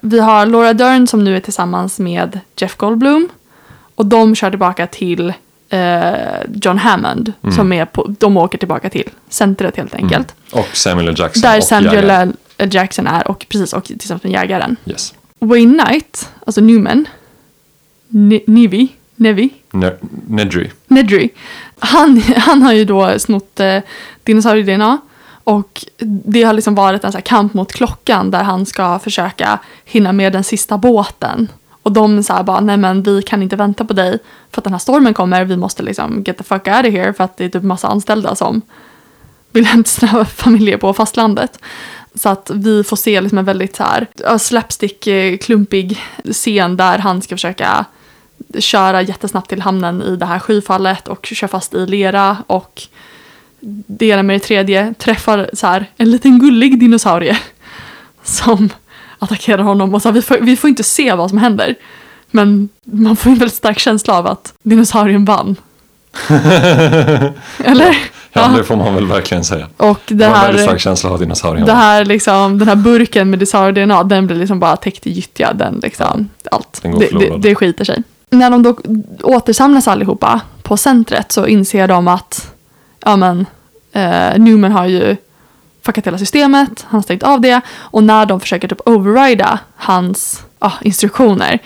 Vi har Laura Dern som nu är tillsammans med Jeff Goldblum. Och de kör tillbaka till eh, John Hammond. Som är på, de åker tillbaka till centret helt enkelt. Och Samuel L. Jackson Där Samuel. L. Jackson är och precis och tillsammans med jägaren. Yes. Wayne Knight, alltså Newman, Ni- Nivi, Nevi, Ne- Nedry. Nedry, han, han har ju då snott eh, dinosaurier-DNA och det har liksom varit en så här kamp mot klockan där han ska försöka hinna med den sista båten. Och de säger bara, nej men vi kan inte vänta på dig för att den här stormen kommer, vi måste liksom get the fuck out of here för att det är typ massa anställda som vill <laughs> hämta sina familjer på fastlandet. Så att vi får se liksom en väldigt så här slapstick, eh, klumpig scen där han ska försöka köra jättesnabbt till hamnen i det här skyfallet och kör fast i lera och det ena med det tredje träffar så här en liten gullig dinosaurie <laughs> som attackerar honom och så här, vi, får, vi får inte se vad som händer. Men man får en väldigt stark känsla av att dinosaurien vann. <laughs> Eller? Ja, det får man väl verkligen säga. Och det här, väldigt stark känsla av dinosaurien. det här liksom, den här burken med dinosaurier-DNA, den blir liksom bara täckt i gyttja. Den liksom, allt. den Det, det, det skiter sig. När de då återsamlas allihopa på centret så inser de att ja men, eh, Newman har ju fuckat hela systemet, han har stängt av det och när de försöker typ overrida hans ja, instruktioner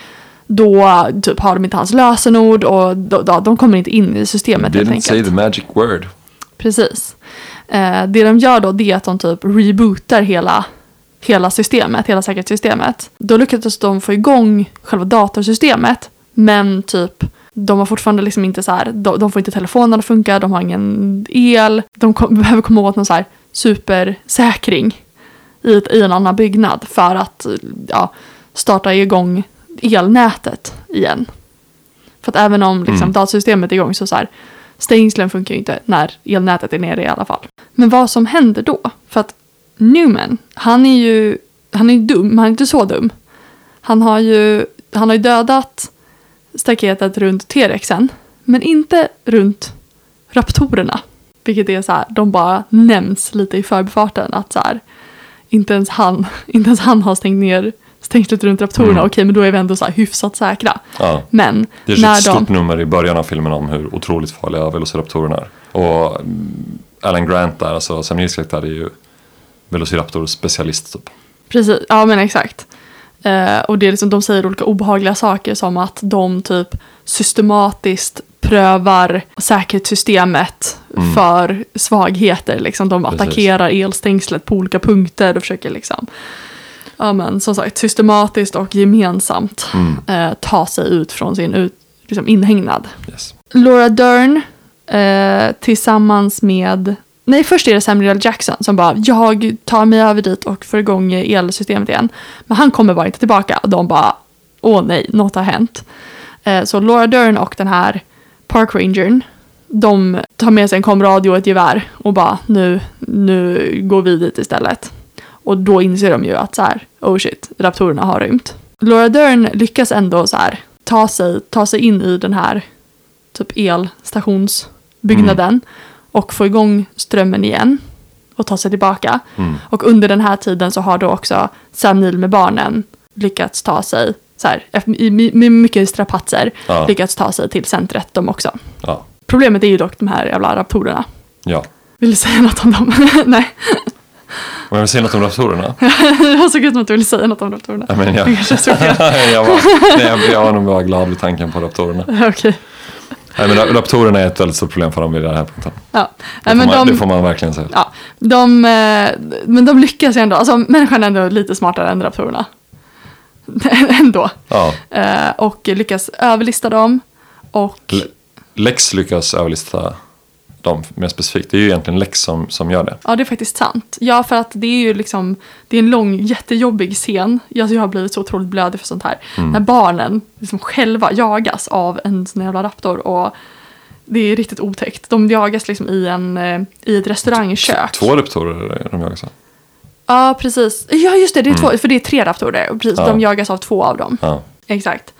då typ har de inte hans lösenord och då, då, de kommer inte in i systemet helt Didn't enkelt. say the magic word. Precis. Eh, det de gör då det är att de typ rebootar hela, hela systemet, hela säkerhetssystemet. Då lyckades de få igång själva datorsystemet men typ de har fortfarande liksom inte så här, de, de får inte telefonen att funka, de har ingen el, de kom, <laughs> behöver komma åt någon så här supersäkring i, ett, i en annan byggnad för att ja, starta igång elnätet igen. För att även om liksom, Mm. datasystemet är igång så, så här, stängslen funkar ju inte när elnätet är nere i alla fall. Men vad som händer då? För att Newman, han är ju, han är ju dum, men han är inte så dum. Han har ju, han har ju dödat staketet runt T-rexen, men inte runt raptorerna. Vilket är så här, de bara nämns lite i förbifarten att så här, inte ens han, <laughs> inte ens han har stängt ner stängslet runt raptorerna. Mm. Okej, men då är vi ändå så här hyfsat säkra. Ja. Men Det är när ett stort de... nummer i början av filmen om hur otroligt farliga velociraptorerna är. Och mm, Alan Grant där, alltså Sam karaktär är ju velociraptor-specialist typ. Precis, ja men exakt. Eh, och det är liksom, de säger olika obehagliga saker som att de typ systematiskt prövar säkerhetssystemet för svagheter. Liksom. De Precis. attackerar elstängslet på olika punkter och försöker liksom, ja, men, som sagt, systematiskt och gemensamt eh, ta sig ut från sin ut, liksom, inhägnad. Yes. Laura Dern eh, tillsammans med Nej, först är det Samuel L. Jackson som bara jag tar mig över dit och får igång elsystemet igen. Men han kommer bara inte tillbaka. Och de bara åh nej, något har hänt. Eh, så Laura Dern och den här Park Rangern de tar med sig en komradio och ett gevär och bara nu, nu går vi dit istället. Och då inser de ju att så här, oh shit, raptorerna har rymt. Laura Dern lyckas ändå så här ta sig, ta sig in i den här typ elstationsbyggnaden och få igång strömmen igen och ta sig tillbaka. Mm. Och under den här tiden så har då också Sam Neill med barnen lyckats ta sig, så här, med mycket strapatser, Ja. lyckats ta sig till centret de också. Ja. Problemet är ju dock de här jävla raptorerna. ja. Vill du säga något om dem? <laughs> Nej, Om jag vill säga något om raptorerna? <laughs> det såg ut som att du ville säga något om raptorerna. Ja, men jag, <laughs> jag, var, nej, jag, jag var nog bara glad vid tanken på raptorerna. <laughs> Okej. Nej, men ra- raptorerna är ett väldigt stort problem för dem vid den här punkten. Ja. Det, Nej, får men man, de, det får man verkligen säga. ja, de, eh, men de lyckas ju ändå. Alltså människan är ändå lite smartare än raptorerna. ändå. Ja. Eh, och lyckas överlista dem. Och Le- Lex lyckas överlista dem mer specifikt. Det är ju egentligen Lex som, som gör det. ja, det är faktiskt sant. Ja, för att det är ju liksom, det är en lång jättejobbig scen. Jag, jag har blivit så otroligt blödig för sånt här. När barnen liksom själva jagas av en sån jävla raptor. Och det är riktigt otäckt. De jagas liksom i, en, eh, i ett restaurangkök. Två raptorer de jagas av. Ja, precis. Ja, just det. det är två, för det är tre raptorer. Och precis, Ja. De jagas av två av dem. Ja. Exakt.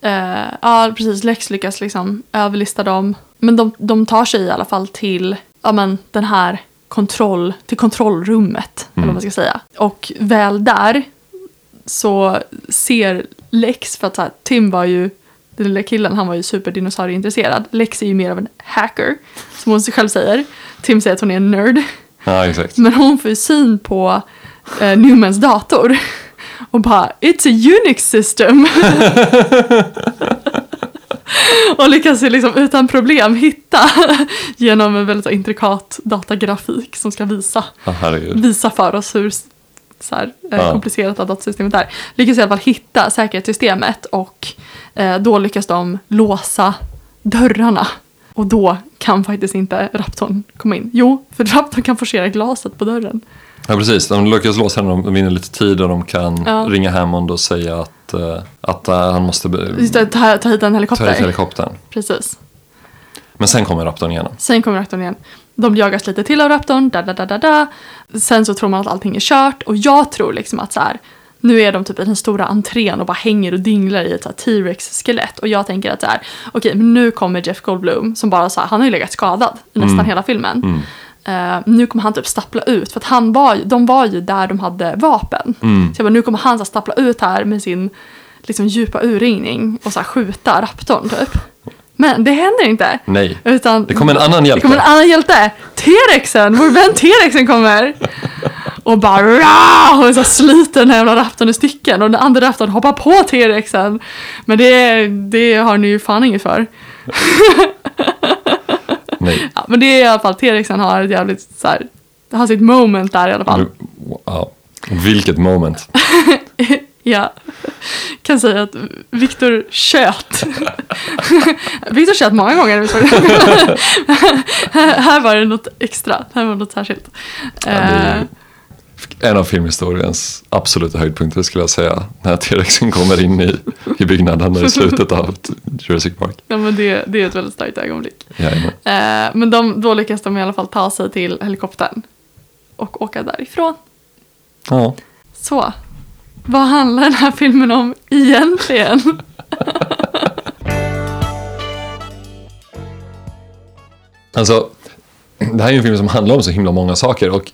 Eh, ja, precis. Lex lyckas liksom överlista dem. Men de, de tar sig i alla fall till ja, men, den här kontroll, till kontrollrummet. Eller vad man ska säga. Och väl där så ser Lex, för att så här, Tim var ju, den lilla killen, han var ju superdinosaurieintresserad. Lex är ju mer av en hacker, som hon själv säger. Tim säger att hon är en nerd. ja, exakt. Men hon får ju syn på eh, Newmans dator. Och bara, it's a Unix system. <laughs> och lyckas ju liksom utan problem hitta genom en väldigt intrikat datagrafik som ska visa, herregud. visa för oss hur så här, eh, Ja. komplicerat datasystemet är. Lyckas i alla fall hitta säkerhetssystemet och eh, då lyckas de låsa dörrarna. Och då kan faktiskt inte Raptorn komma in. Jo, för Raptorn kan forcera glaset på dörren. Ja, precis. De lyckas låsa henne, de vinner lite tid och de kan Ja. ringa Hammond och säga att, eh, att eh, han måste det, ta, ta hit en ta helikopter. hit helikoptern. Precis. Men sen kommer raptorn igenom. Sen kommer Raptorn igen. De jagas lite till av Raptorn, da, da, da, da, da. Sen så tror man att allting är kört och jag tror liksom att så här, nu är de typ i den stora entrén och bara hänger och dinglar i ett T-Rex-skelett. Och jag tänker att så här, okej, men nu kommer Jeff Goldblum som bara så här, han har ju legat skadad i nästan hela filmen. Eh, nu kommer han typ stappla ut, för att han var, de var ju där de hade vapen. Så jag bara, nu kommer han så stappla ut här med sin liksom, djupa urringning och så här, skjuta raptorn typ. Men det händer inte. Nej. Utan Det kommer en annan hjälte. Det kommer en annan hjälte. T-rexen, vår vän T-rexen kommer. Och bara "Rah!" och så sliter den här jävla raptorn i stycken. Och den andra raptorn hoppar på T-rexen. Men det, det har ni ju fan inget för. <laughs> Nej. Ja, men det är i alla fall, T-rexen har ett jävligt så här, det har sitt moment där i alla fall. Ja. Vilket moment. <laughs> Ja, kan säga att Viktor tjöt. <laughs> Viktor tjöt många gånger. <laughs> här var det något extra, här var det något särskilt. Ja, det Eh, en av filmhistoriens absoluta höjdpunkter skulle jag säga. När T-rexen kommer in i, i byggnaden i slutet av Jurassic Park. Ja, men det, det är ett väldigt starkt ögonblick. Jajamän. Eh, men de, då lyckas de i alla fall ta sig till helikoptern och åka därifrån. Ja. Så, vad handlar den här filmen om egentligen? <laughs> Alltså, det här är ju en film som handlar om så himla många saker och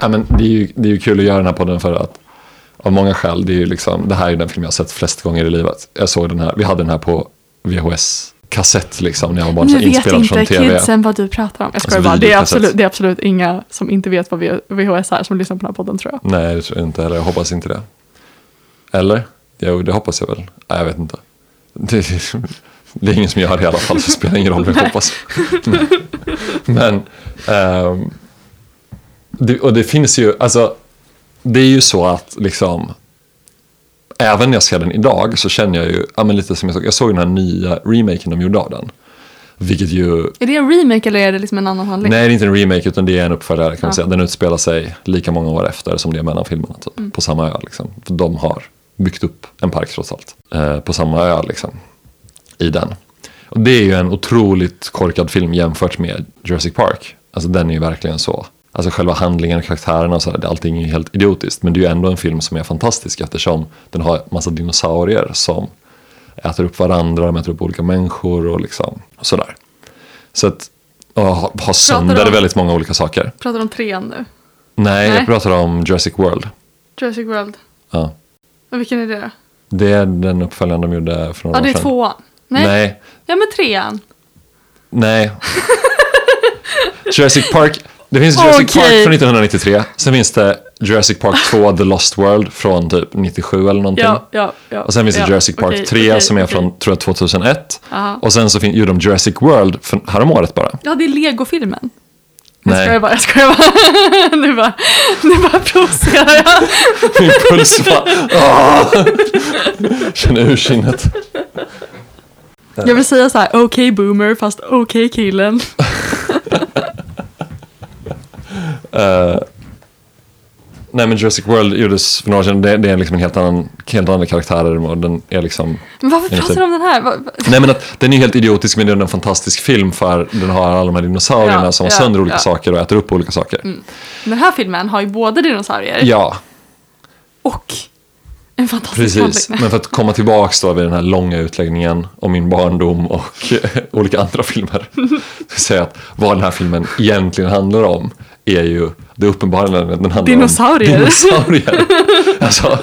ja, men det, är ju, det är ju kul att göra den här podden för att av många skäl, det, är ju liksom, det här är den film jag har sett flest gånger i livet. Jag såg den här, vi hade den här på VHS-kassett liksom när jag var barn, Nu vet inte kidsen vad du pratar om. Jag Alltså, bara, det är, absolut, det är absolut inga som inte vet vad VHS är som lyssnar på den här podden tror jag. Nej, det tror jag inte heller. Jag hoppas inte det. Eller? Jo, det hoppas jag väl. Nej, jag vet inte. Det, <laughs> Det är ingen som gör det i alla fall, så det spelar ingen roll vad jag hoppas. <laughs> Men, ehm, det, och det finns ju, alltså, det är ju så att liksom, även när jag ser den idag så känner jag ju, ja men lite som jag såg, jag såg den här nya remaken de gjorde av den. Vilket ju, Är det en remake eller är det liksom en annan handling? nej det är inte en remake utan det är en uppföljare kan man Ja. säga. Den utspelar sig lika många år efter som det är mellan filmerna, typ, på samma ö liksom. För de har byggt upp en park trots allt, eh, på samma ö liksom, i den. Och det är ju en otroligt korkad film jämfört med Jurassic Park. Alltså den är ju verkligen så. Alltså själva handlingen karaktärerna och sådär, allting är helt idiotiskt. Men det är ju ändå en film som är fantastisk eftersom den har massa dinosaurier som äter upp varandra, de äter upp olika människor och liksom sådär. Så att ha, ha sönder om- väldigt många olika saker. Pratar om trean nu? Nej, Nej. jag pratar om Jurassic World. Jurassic World. Ja. Och vilken är det? Det är den uppföljaren de gjorde för några Ja, det år är sedan. tvåan. Nej. Nej, Ja, men trean. nej. <laughs> Jurassic Park. Det finns Jurassic Okej. Park från 1993. Sen finns det Jurassic Park 2 The Lost World från typ 97 eller någonting. Ja, ja, ja. Och sen finns det. Jurassic Park okej, 3 okej, som är från, tror jag, 2001. Aha. Och sen så fin- gjorde de Jurassic World för, häromåret bara. Ja, det är Lego-filmen. Nej. Jag skojar bara, jag skojar bara. <laughs> nu bara, nu bara provocerar jag. <laughs> Min puls bara... Känner ur kinnet. Jag vill säga så här, okej boomer, fast okej killen. <laughs> Eh, nej men Jurassic World gjordes för några år sedan. Det, det är liksom en helt annan, helt andra karaktärer och den är liksom... Men varför pratar du om den här? Nej men att den är helt idiotisk men det är en fantastisk film för den har alla de här dinosaurierna Ja, som har ja, sönder olika ja. saker och äter upp olika saker. Den här filmen har ju både dinosaurier Ja, och en fantastisk precis. handling. Men för att komma tillbaks då vid den här långa utläggningen om min barndom och <laughs> olika andra filmer. Så att vad den här filmen egentligen handlar om är ju det uppenbara den handlar Dinosaurier. om dinosaurier. <laughs> Alltså,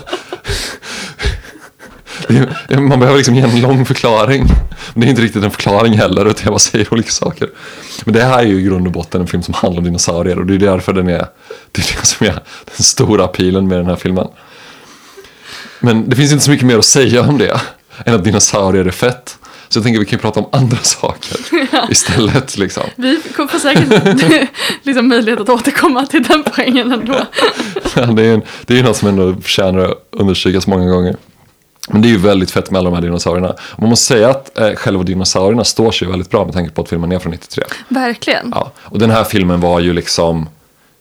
är, man behöver liksom ge en lång förklaring. Men det är inte riktigt en förklaring heller, utan jag bara säger olika saker. Men det här är ju i grund och botten en film som handlar om dinosaurier och det är därför den är, det är det som är den stora pilen med den här filmen. Men det finns inte så mycket mer att säga om det än att dinosaurier är fett. Så jag tänker att vi kan prata om andra <laughs> saker <laughs> istället. Liksom. Vi kommer få säkert <laughs> liksom möjlighet att återkomma till den poängen ändå. Ja, det är ju det är något som ändå förtjänar att understrykas många gånger. Men det är ju väldigt fett med alla de här dinosaurierna. Man måste säga att eh, själva dinosaurierna står sig väldigt bra med tanke på att filmen är från 93. Verkligen. Ja, och den här filmen var ju liksom,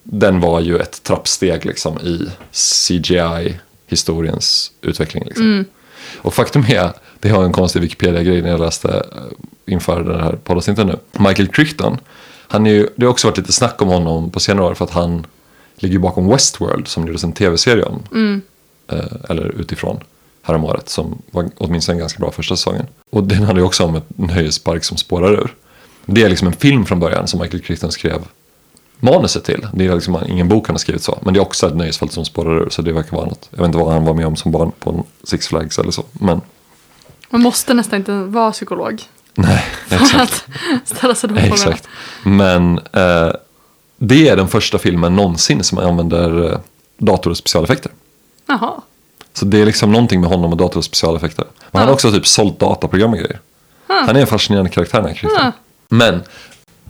den var ju ett trappsteg liksom i CGI-historiens utveckling. Liksom. Och faktum är, det har en konstig Wikipedia-grej när jag läste eh, inför den här poddavsnittet nu. Michael Crichton, han är ju, det har också varit lite snack om honom på senare år för att han ligger bakom Westworld som gjordes en tv-serie om. Eh, eller utifrån häromåret som var åtminstone en ganska bra första säsongen. Och den handlar ju också om ett nöjespark som spårar ur. Det är liksom en film från början som Michael Crichton skrev manuset till. Det är liksom ingen bok han har skrivit så. Men det är också ett nöjesfält som spårar ur. Så det verkar vara något. Jag vet inte vad han var med om som barn på en Six Flags eller så. Men Man måste nästan inte vara psykolog nej, för exakt. att ställa sig de frågorna. exakt. Men eh, det är den första filmen någonsin som använder eh, dator och specialeffekter. Jaha. Så det är liksom någonting med honom och dator och specialeffekter. Men han har Ja. också typ sålt dataprogram och grejer. Han är en fascinerande karaktär den här Christian. Ja. Men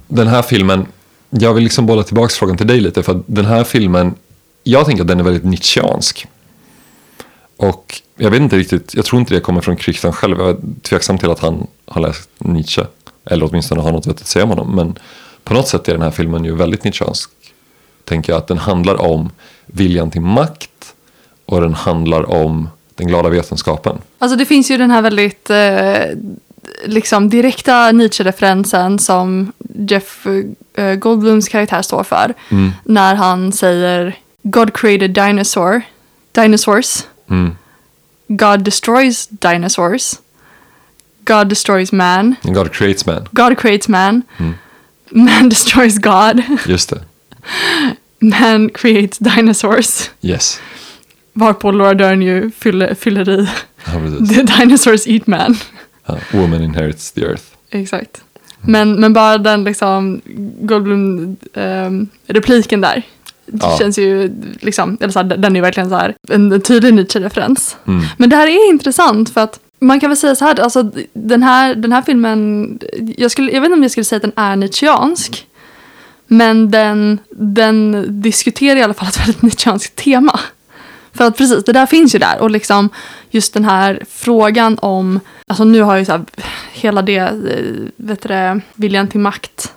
den här filmen, jag vill liksom bolla tillbaka frågan till dig lite. För den här filmen, jag tänker att den är väldigt nietzscheansk. Och jag vet inte riktigt, jag tror inte det kommer från Christian själv. Jag är tveksam till att han har läst Nietzsche. Eller åtminstone har något vettigt att säga om honom. Men på något sätt är den här filmen ju väldigt nietzscheansk. Tänker jag att den handlar om viljan till makt. Och den handlar om den glada vetenskapen. Alltså det finns ju den här väldigt eh, liksom direkta Nietzsche-referensen som Jeff eh, Goldblums karaktär står för. Mm. När han säger God created dinosaur, dinosaurs. Mm. God destroys dinosaurs. God destroys man. God creates man, God creates man. Mm. Man <laughs> destroys God. just det. <laughs> Man creates dinosaurs. Yes. Varpå Laura Dern ju fyller, fyller i Ja. <laughs> The dinosaurs eat man. Ja, woman inherits the earth. Exakt. Men, men bara den liksom Goldblum-repliken där. Det Ja. känns ju liksom, eller så här, den är ju verkligen så här en tydlig Nietzsche-referens. Mm. Men det här är intressant för att man kan väl säga så här, alltså den här, den här filmen, jag, skulle, jag vet inte om jag skulle säga att den är nietzscheansk. Men den, den diskuterar i alla fall ett väldigt nietzscheanskt tema. För att precis, det där finns ju där. Och liksom just den här frågan om, alltså nu har ju så här, hela det, eh, vet du det, viljan till makt,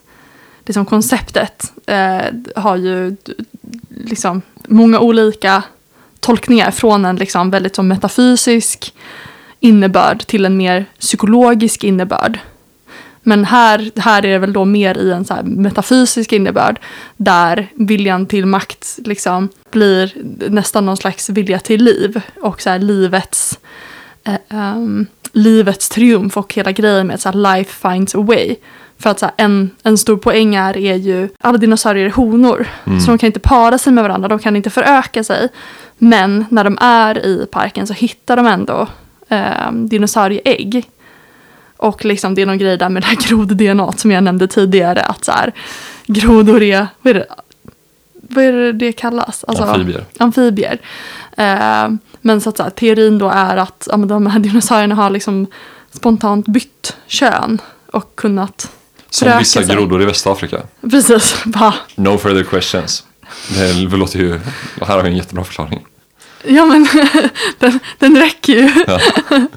liksom konceptet eh, har ju liksom många olika tolkningar från en liksom väldigt som metafysisk innebörd till en mer psykologisk innebörd. Men här, här är det väl då mer i en så här metafysisk innebörd där viljan till makt liksom blir nästan någon slags vilja till liv och så här livets, eh, um, livets triumf och hela grejen med att så life finds a way. För att så här, en, en stor poäng är, är ju alla dinosaurier är honor. Så de kan inte para sig med varandra, de kan inte föröka sig. Men när de är i parken så hittar de ändå eh, dinosaurieägg. Och liksom det är någon grej där med det här <laughs> grod-DNA som jag nämnde tidigare. Att så här, grodor är, vad är det, vad är det, det kallas? Alltså, Amfibier. Amfibier. Eh, men så att så här, teorin då är att ja, de här <laughs> dinosaurierna har liksom spontant bytt kön och kunnat Som vissa sig. grodor i Västafrika. Precis, bara, No further questions. Det låter ju, här har vi en jättebra förklaring. ja men <laughs> den, den räcker ju. Ja. <laughs>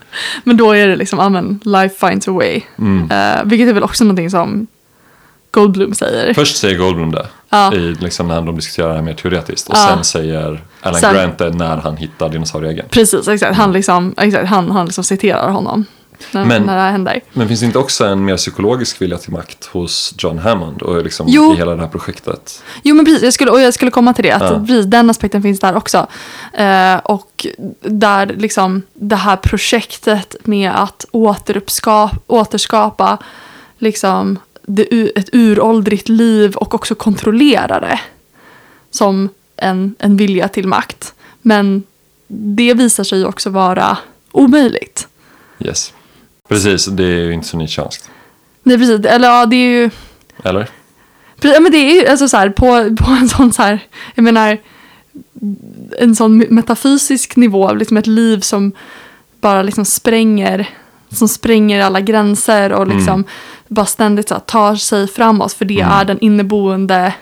Men då är det liksom, ja men life finds a way. Mm. Eh, vilket är väl också någonting som Goldblum säger. Först säger Goldblum det, Ja. i, liksom, när de diskuterar det här mer teoretiskt. Och Ja. sen säger Alan Sen- Grant det när han hittar dinosaurieäggen. Precis, exakt. Han, liksom, exakt, han, han liksom citerar honom när, Men- när det händer. Men finns det inte också en mer psykologisk vilja till makt hos John Hammond och liksom Jo. i hela det här projektet? Jo men precis, jag skulle, och jag skulle komma till det. Att Ja. den aspekten finns där också. Eh, och där liksom det här projektet med att återskapa liksom det, ett uråldrigt liv och också kontrollera det. Som en, en vilja till makt. Men det visar sig också vara omöjligt. Yes. Precis, det är ju inte så nietzscheanskt. Nej precis, eller ja det är ju Eller? Ja, men det är ju alltså så här, på, på en sån så här, jag menar, en sån metafysisk nivå, liksom ett liv som bara liksom spränger, som spränger alla gränser och liksom bara ständigt så här, tar sig framåt, för det Mm. är den inneboende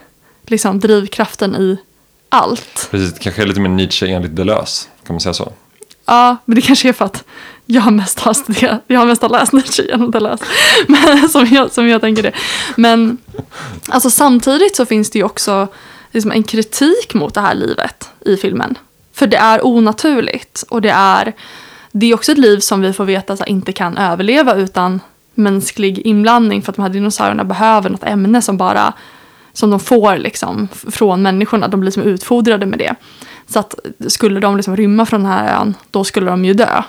liksom, drivkraften i allt. Precis, det kanske är lite mer Nietzsche enligt Deleuze. Kan man säga så? Ja, men det kanske är för att jag mest har studerat, jag har mest har läst Nietzsche genom läst. Men som jag, som jag tänker det. Men alltså samtidigt så finns det ju också liksom en kritik mot det här livet i filmen. För det är onaturligt och det är, det är också ett liv som vi får veta så här, inte kan överleva utan mänsklig inblandning för att de här dinosaurierna behöver något ämne som bara som de får liksom från människorna. De blir som utfodrade med det. Så att skulle de liksom rymma från den här ön, då skulle de ju dö.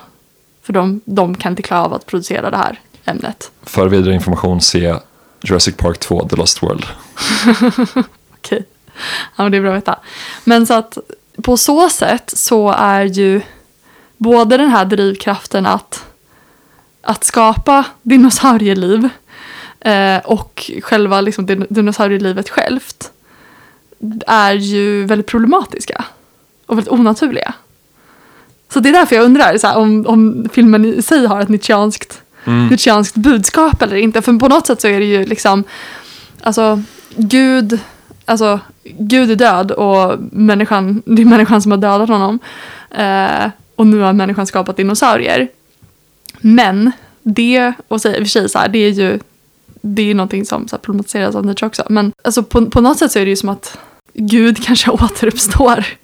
För de, de kan inte klara av att producera det här ämnet. För vidare information se Jurassic Park 2, The Lost World. <laughs> Okej. Ja, men det är bra att veta. Men så att på så sätt så är ju både den här drivkraften att, att skapa dinosaurieliv eh, och själva liksom din- dinosaurielivet självt är ju väldigt problematiska och väldigt onaturliga. Så det är därför jag undrar så här, om, om filmen i sig har ett nietzscheanskt, nietzscheanskt budskap eller inte. För på något sätt så är det ju liksom, alltså Gud, alltså Gud är död och människan, det är människan som har dödat honom. Eh, och nu har människan skapat dinosaurier. Men det, och i och för sig så här, det är ju det är någonting som så här, problematiseras av Nietzsche också. Men alltså, på, på något sätt så är det ju som att Gud <laughs> kanske återuppstår. <laughs>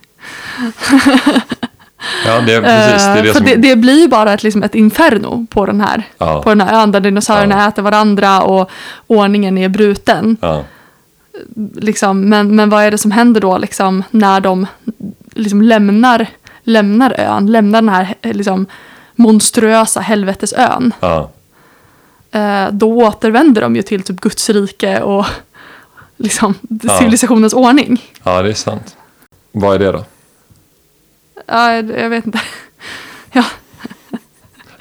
Ja, det precis. Det Eh, det för som... det, det blir ju bara ett, liksom ett inferno på den här, Ja. på den här ön där dinosaurierna Ja. äter varandra och ordningen är bruten. Ja. Liksom, men, men vad är det som händer då liksom, när de liksom, lämnar, lämnar ön, lämnar den här liksom, monstruösa helvetesön? Ja. Eh, då återvänder de ju till typ Guds rike och liksom, civilisationens ordning. ja, det är sant. Vad är det då? Ja, jag, vet inte. <laughs> Ja,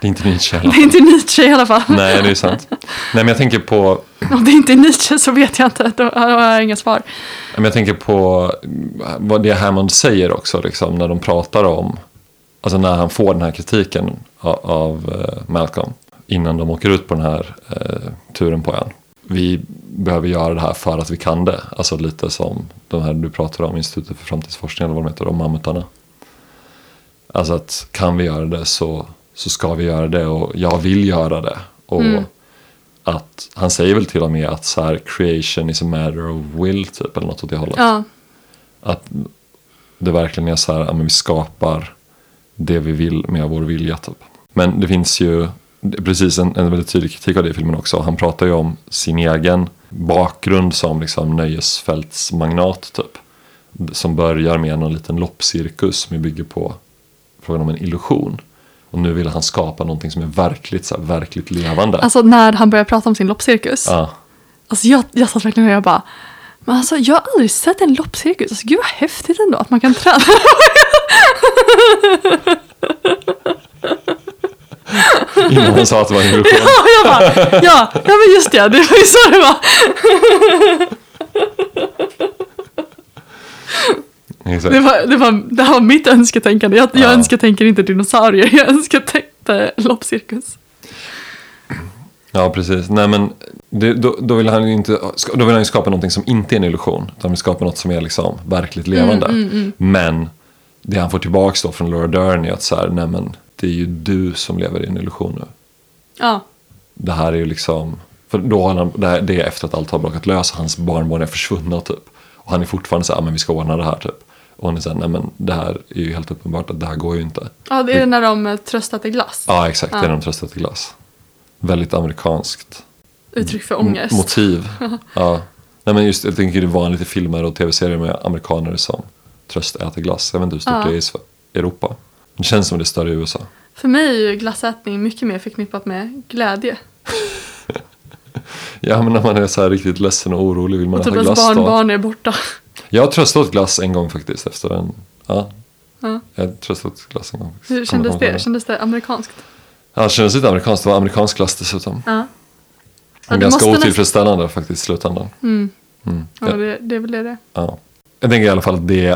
Det är inte Nietzsche heller. det är inte Nietzsche i alla fall. Nej, det är sant. Nej, men jag tänker på, Om det inte är Nietzsche så vet jag inte. Då har jag inga svar. men jag tänker på vad det Hammond säger också, liksom, när de pratar om alltså när han får den här kritiken av, eh, Malcolm innan de åker ut på den här eh, turen på ön. Vi behöver göra det här för att vi kan det. Alltså lite som de här du pratar om, Institutet för framtidsforskning eller vad de heter, om mammutarna. Alltså att kan vi göra det så, så ska vi göra det och jag vill göra det. Och att han säger väl till och med att så här, creation is a matter of will typ eller något åt det hållet. Ja, Att det verkligen är så här, ja, men vi skapar det vi vill med vår vilja typ. Men det finns ju precis en, en väldigt tydlig kritik av det i filmen också. Han pratar ju om sin egen bakgrund som liksom nöjesfältsmagnat typ. Som börjar med någon liten loppcirkus som bygger på frågan om en illusion. Och nu vill han skapa någonting som är verkligt, så här, verkligt levande. alltså när han började prata om sin loppcirkus. ja. Alltså jag, jag satt verkligen och jag bara, men alltså jag har aldrig sett en loppcirkus. Alltså gud vad häftigt ändå att man kan träna. <laughs> Innan han sa att det var en illusion. Och jag bara, ja, ja men just det, det var ju så det var. Exakt. Det, var, det, var, det här var mitt önsketänkande. Jag, jag Ja. önsketänker inte dinosaurier, jag önsketänkte loppcirkus. Ja, precis. Nej, men det, då, då, vill han ju inte, då vill han skapa någonting som inte är en illusion. Utan han vill skapa något som är liksom verkligt levande. Men det han får tillbaka då från Laura Dern är att så här, nej men det är ju du som lever i en illusion nu. Ja, Det här är ju liksom, för då har han, det, här, det är efter att allt har bråkat lös. Hans barnbarn är försvunna typ. Och han är fortfarande så här, "Ja, men vi ska ordna det här typ. Och hon är så här, nej men det här är ju helt uppenbart att det här går ju inte. ja det är när de eh, tröstar till glass. Ja, exakt. Det är Ja. de tröstar till glass. Väldigt amerikanskt. Uttryck för ångest. Motiv. <laughs> ja. Nej, men just, jag tänker det är vanligt i filmer och tv-serier med amerikaner som tröstäter glass. Jag vet inte hur stort Ja. det är i Europa. Det känns som det är större i USA. För mig är ju glassätning mycket mer förknippat med glädje. <laughs> Ja, men när man är så här riktigt ledsen och orolig vill man Och äta typ ens glass då. barnbarn är borta. Jag har tröstat åt glass en gång faktiskt efter en... Ja, Ja. jag har tröstat åt glass en gång. faktiskt. Hur kändes det? Kändes det amerikanskt? Ja, det kändes lite amerikanskt. Det var amerikansk glass dessutom. Ja. Ja, ganska otillfredsställande faktiskt i slutändan. Mm. Mm. Ja, det, det är väl det. Ja. Jag tänker i alla fall att det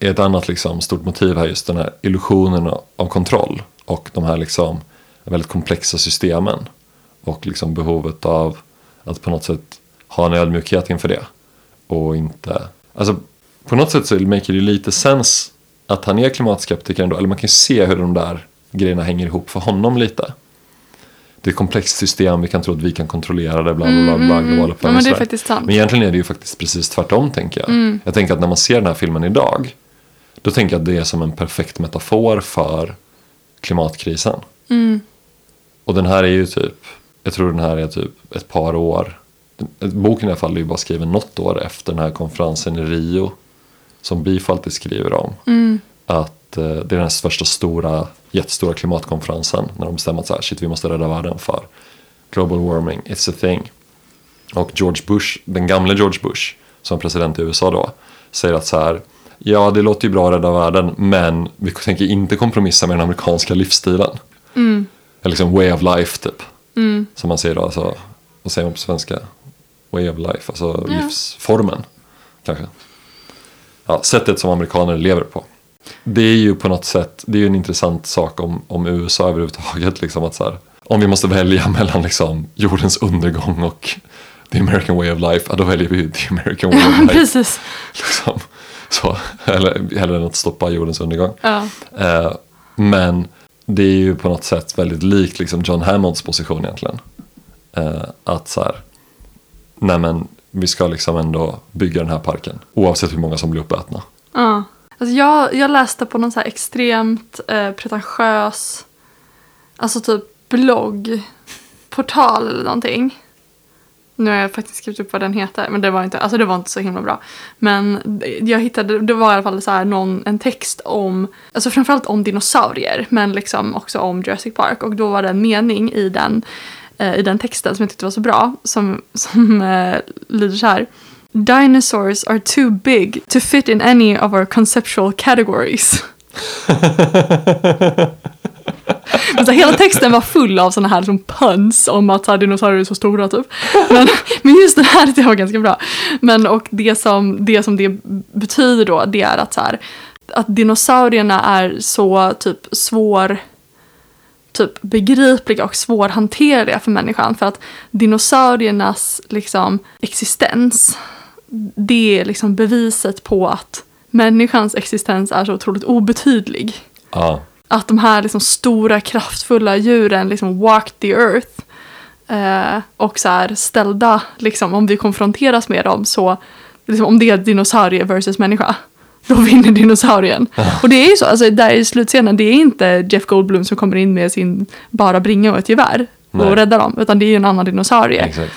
är ett annat liksom, stort motiv här, just den här illusionen av kontroll och de här liksom, väldigt komplexa systemen och liksom behovet av att på något sätt ha en ödmjukhet inför det och inte, alltså på något sätt så make det lite sens att han är klimatskeptiker ändå, eller man kan ju se hur de där grejerna hänger ihop för honom lite. Det är ett komplext system, vi kan tro att vi kan kontrollera det, bla bla bla, bla globala Mm, Ja, men det är faktiskt sant. Men egentligen är det ju faktiskt precis tvärtom tänker jag. Jag tänker att när man ser den här filmen idag. Då tänker jag att det är som en perfekt metafor för klimatkrisen. Och den här är ju typ, jag tror den här är typ ett par år. Boken i alla fall är ju bara skriven något år efter den här konferensen i Rio. Som Beef alltid skriver om. Att eh, det är den här första stora, jättestora klimatkonferensen. När de bestämmer att så här, shit vi måste rädda världen för global warming, it's a thing. Och George Bush, den gamla George Bush, som president i USA då, säger att så här, ja det låter ju bra att rädda världen, men vi tänker inte kompromissa med den amerikanska livsstilen. Eller liksom way of life typ. Som man säger då, alltså, vad säger man på svenska? Way of life, alltså Ja. livsformen. Kanske. Ja, sättet som amerikaner lever på. Det är ju på något sätt, det är ju en intressant sak om, om USA överhuvudtaget. Liksom att så här, om vi måste välja <laughs> mellan liksom jordens undergång och the American way of life, ja, då väljer vi the American way of <laughs> life. Precis. liksom. Så, eller hellre än att stoppa jordens undergång. Ja. Eh, men det är ju på något sätt väldigt likt liksom John Hammonds position egentligen. Eh, att så här, nej men vi ska liksom ändå bygga den här parken. Oavsett hur många som blir uppätna. Ja. Alltså jag, jag läste på någon så här extremt eh, pretentiös, alltså typ bloggportal eller någonting. Nu har jag faktiskt skrivit upp vad den heter, men det var inte, alltså det var inte så himla bra. Men jag hittade, det var i alla fall så här någon, en text om, alltså framförallt om dinosaurier, men liksom också om Jurassic Park. Och då var det en mening i den, eh, i den texten som jag tyckte var så bra, som, som eh, lyder så här. Dinosaurs are too big to fit in any of our conceptual categories. <laughs> Men så hela texten var full av såna här som puns om att så här, dinosaurier är så stora typ. Men, men just den här jag var ganska bra. Men och det som, det som det betyder då det är att så här, att dinosaurierna är så typ svår typ begripliga och svårhanterliga för människan. För att dinosauriernas liksom existens, det är liksom beviset på att människans existens är så otroligt obetydlig. Ja, Att de här liksom stora kraftfulla djuren liksom walk the earth. Eh, och så här ställda, liksom, om vi konfronteras med dem så, liksom, om det är dinosaurie versus människa, <laughs> då vinner dinosaurien. Och det är ju så, alltså där i slutscenen, det är inte Jeff Goldblum som kommer in med sin bara bringa och ett gevär Nej. och räddar dem, utan det är ju en annan dinosaurie. exakt.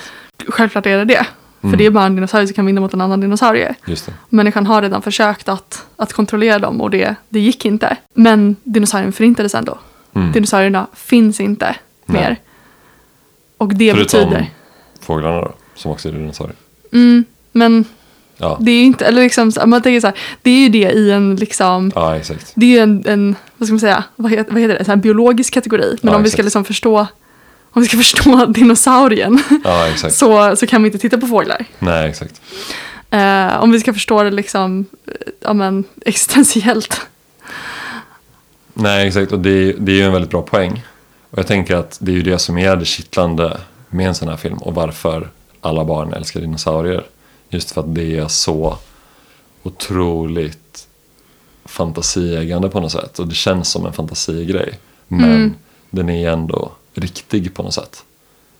Självklart är det det. För Mm. det är bara en dinosaurie som kan vinna mot en annan dinosaurie. Just det. Människan har redan försökt att, att kontrollera dem och det, det gick inte. Men dinosaurien förintades ändå. Mm. Dinosaurierna finns inte Nej. mer. Och det Förutom betyder... fåglarna då, som också är dinosaurier. Mm, men Ja, det är ju inte, eller liksom, man tänker så här, det är ju det i en liksom, ja exakt. det är ju en, en vad ska man säga, vad heter, vad heter det, så här biologisk kategori. Men Ja, om vi ska exakt. liksom förstå, om vi ska <laughs> förstå dinosaurien Ja, exakt. så, så kan vi inte titta på fåglar. Nej, exakt. Eh, om vi ska förstå det liksom, eh, ja men existentiellt. Nej, exakt. Och det, det är ju en väldigt bra poäng. Och jag tänker att det är ju det som är det kittlande med en sån här film och varför alla barn älskar dinosaurier. Just för att det är så otroligt fantasieggande på något sätt. Och det känns som en fantasigrej. Men Mm. den är ändå riktig på något sätt.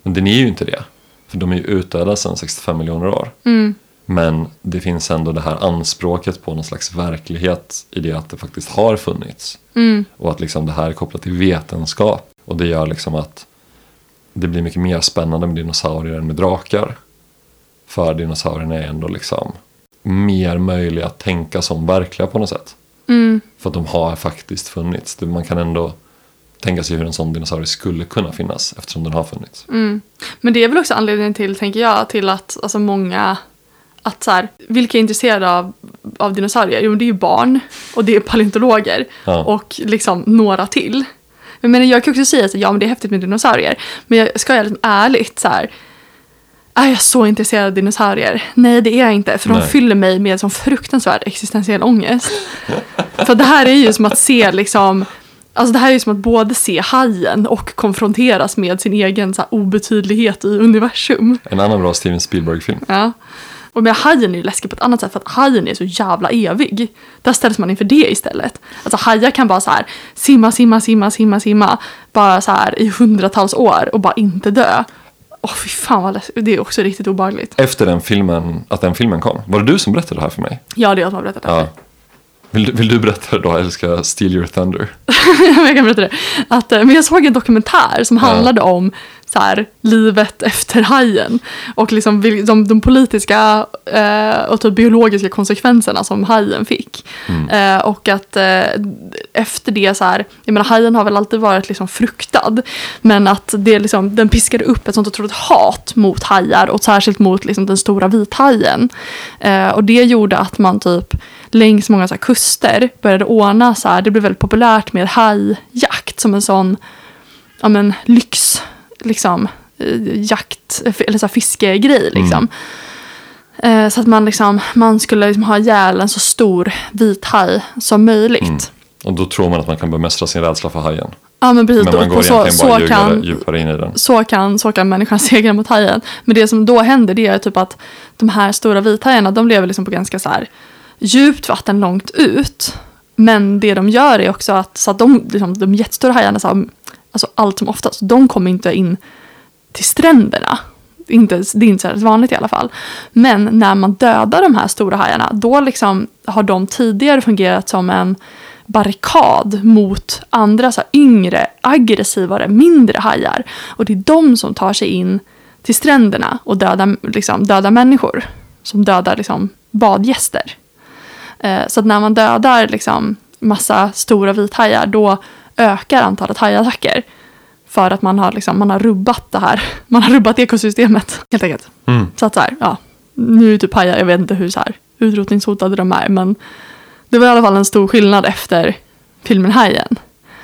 Men den är ju inte det. För de är ju utdöda sedan 65 miljoner år. Mm, Men det finns ändå det här anspråket på någon slags verklighet i det att det faktiskt har funnits. mm, Och att liksom det här är kopplat till vetenskap. Och det gör liksom att det blir mycket mer spännande med dinosaurier än med drakar. För dinosaurierna är ändå liksom mer möjliga att tänka som verkliga på något sätt. mm, För att de har faktiskt funnits. Man kan ändå tänka sig hur en sån dinosaurie skulle kunna finnas eftersom den har funnits. mm. Men det är väl också anledningen till, tänker jag, till att alltså många, att så här, vilka är intresserade av, av dinosaurier? Jo, det är ju barn och det är paleontologer Ja. och liksom några till. Jag menar, jag kan också säga att ja, men det är häftigt med dinosaurier, men jag ska jag liksom ärligt så här, är jag så intresserad av dinosaurier? Nej, det är jag inte, för de Nej. fyller mig med sån fruktansvärd existentiell ångest. för det här är ju som att se liksom Alltså det här är ju som att både se hajen och konfronteras med sin egen så här, obetydlighet i universum. En annan bra Steven Spielberg-film. Ja. Och med hajen är ju läskig på ett annat sätt för att hajen är så jävla evig. Där ställs man inför det istället. Alltså hajar kan bara så här simma, simma, simma, simma, simma. Bara så här i hundratals år och bara inte dö. Åh fy fan vad läskigt. Det är också riktigt obehagligt. Efter den filmen, att den filmen kom, var det du som berättade det här för mig? Ja, det är jag som har berättat det. Ja. Vill, du- vill du berätta det då eller ska jag steal your thunder? <laughs> jag kan berätta det. Att, eh, men jag såg en dokumentär som handlade om så här, livet efter hajen. Och liksom de, de politiska eh, och typ biologiska konsekvenserna som hajen fick. Eh, och att eh, efter det så här, jag menar hajen har väl alltid varit liksom fruktad. Men att det liksom, den piskade upp ett sånt otroligt hat mot hajar och särskilt mot liksom, den stora vithajen. Eh, och det gjorde att man typ längs många så här, kuster började ordna så här, det blev väldigt populärt med hajjakt som en sån ja, men, lyx, liksom, eh, jakt, eller så här, fiskegrej liksom. Eh, Så att man, liksom, man skulle liksom ha ihjäl en så stor vit haj som möjligt. Mm. Och då tror man att man kan bemästra sin rädsla för hajen. Ja men precis, Men man går så, bara så, djupare, kan, djupare in i den. så, kan, så kan människan <laughs> segra mot hajen. Men det som då händer det är typ att de här stora vithajarna de lever liksom på ganska så här djupt vatten långt ut. Men det de gör är också att, så att de, liksom, de jättestora hajarna, så här, alltså allt som oftast, de kommer inte in till stränderna. Inte, det är inte så vanligt i alla fall. Men när man dödar de här stora hajarna, då liksom har de tidigare fungerat som en barrikad mot andra så här, yngre, aggressivare, mindre hajar. Och det är de som tar sig in till stränderna och dödar, liksom, dödar människor. Som dödar liksom, badgäster. Eh, så att när man dödar liksom, massa stora vithajar då ökar antalet hajattacker. För att man har, liksom, man har rubbat det här. <laughs> Man har rubbat ekosystemet helt enkelt. Mm. Så att så här, ja. Nu är typ hajar, jag vet inte hur så här, utrotningshotade de är. Men det var i alla fall en stor skillnad efter filmen Hajen.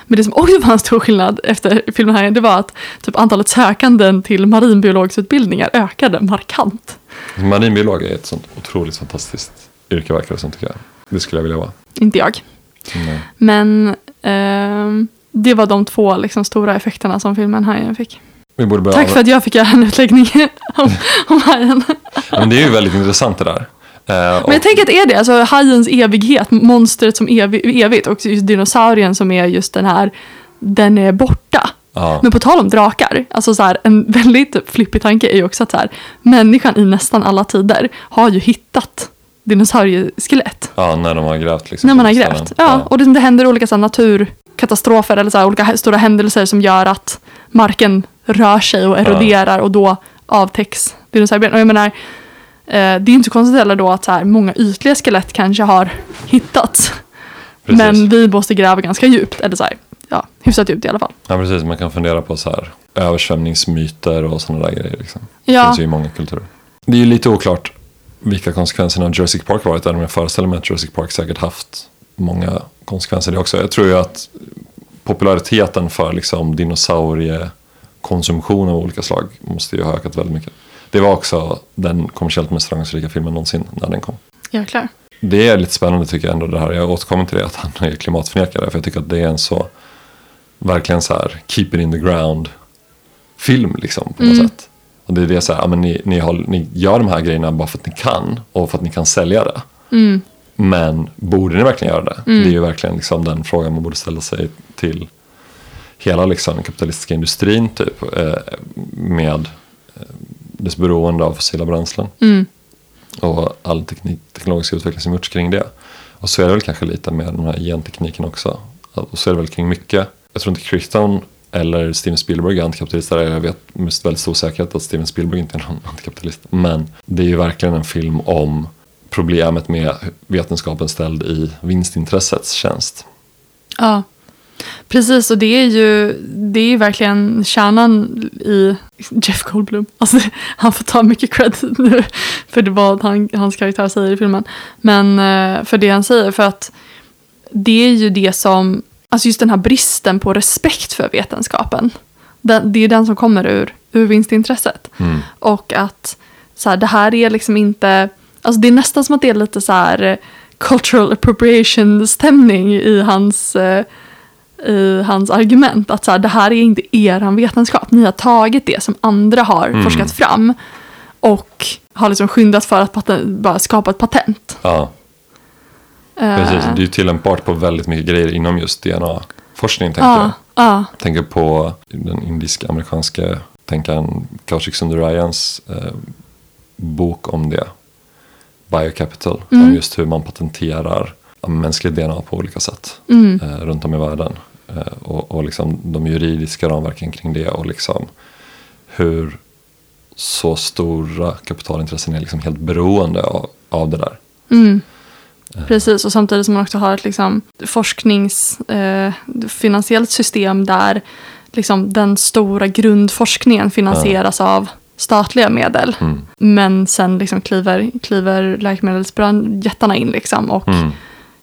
Men det som också var en stor skillnad efter filmen Hajen det var att typ antalet sökanden till marinbiologsutbildningar ökade markant. Marinbiolog är ett sånt otroligt fantastiskt yrke verkar det som tycker jag. Det skulle jag vilja vara. Inte jag. Nej. Men ehm, det var de två liksom, stora effekterna som filmen Hajen fick. Tack för att jag fick göra en utläggning <laughs> om, om hajen. Men det är ju väldigt intressant det där. Eh, och- Men jag tänker att det är det, alltså hajens evighet, monstret som evi, evigt och just dinosaurien som är just den här, den är borta. ja, Men på tal om drakar, alltså så här, en väldigt flippig tanke är ju också att så här, människan i nästan alla tider har ju hittat dinosaurieskelett. ja, när de har grävt. Liksom, När man har grävt. ställen. Ja, och det, det händer olika så här, naturkatastrofer eller så här, olika stora händelser som gör att marken rör sig och eroderar och då avtäcks dinosaurieben. Och jag menar, eh, det är inte så konstigt heller då att så här, många ytliga skelett kanske har hittats. Precis. Men vi måste gräva ganska djupt, eller så här, ja, hyfsat djupt i alla fall. Ja, precis. Man kan fundera på så här, översvämningsmyter och sådana där grejer. Liksom. Det Ja, finns ju i många kulturer. Det är ju lite oklart vilka konsekvenserna av Jurassic Park har varit. Även om jag föreställer mig att Jurassic Park säkert haft många konsekvenser det också. Jag tror ju att populariteten för liksom dinosauriekonsumtion av olika slag måste ju ha ökat väldigt mycket. Det var också den kommersiellt mest framgångsrika filmen någonsin när den kom. jäklar. Det är lite spännande tycker jag ändå det här. Jag återkommer till det att han är klimatförnekare. För jag tycker att det är en så, verkligen så här, keep it in the ground film liksom på något sätt. Och det är det så här, ja, men ni, ni, har, ni gör de här grejerna bara för att ni kan och för att ni kan sälja det. Mm. Men borde ni verkligen göra det? Det är ju verkligen liksom den frågan man borde ställa sig till hela liksom, kapitalistiska industrin typ. Eh, med eh, dess beroende av fossila bränslen Mm. och all teknik, teknologisk utveckling som gjorts kring det. Och så är det väl kanske lite med den här gentekniken också. Och så är det väl kring mycket. Jag tror inte Crichton eller Steven Spielberg är antikapitalister. Jag vet med väldigt stor säkerhet att Steven Spielberg inte är någon antikapitalist. Men det är ju verkligen en film om problemet med vetenskapen ställd i vinstintressets tjänst. Ja, precis. Och det är ju, det är ju verkligen kärnan i Jeff Goldblum. Alltså, <laughs> han får ta mycket cred nu <laughs> för det vad han, hans karaktär säger i filmen. Men eh, för det han säger, för att det är ju det som, alltså just den här bristen på respekt för vetenskapen. Den, det är den som kommer ur, ur vinstintresset. Mm. Och att så här, det här är liksom inte, alltså det är nästan som att det är lite så här eh, cultural appropriation stämning i hans, eh, i hans argument. Att så här, det här är inte er vetenskap, ni har tagit det som andra har Mm. forskat fram och har liksom skyndat för att paten, bara skapa ett patent. Ja, precis. Det är ju tillämpbart på väldigt mycket grejer inom just DNA-forskning tänker jag. Ja, ja, tänker på den indisk-amerikanska tänkaren Kaushik Sundarayans eh, bok om det. Biocapital. Mm. Om just hur man patenterar ja, mänsklig DNA på olika sätt. mm, Eh, runt om i världen. Eh, och och liksom de juridiska ramverken kring det. Och liksom hur så stora kapitalintressen är liksom helt beroende av, av det där. mm. Precis, och samtidigt som man också har ett liksom, forsknings, eh, system där liksom, den stora grundforskningen finansieras av statliga medel. Mm. Men sen liksom kliver, kliver läkemedelsjättarna in liksom, och Mm.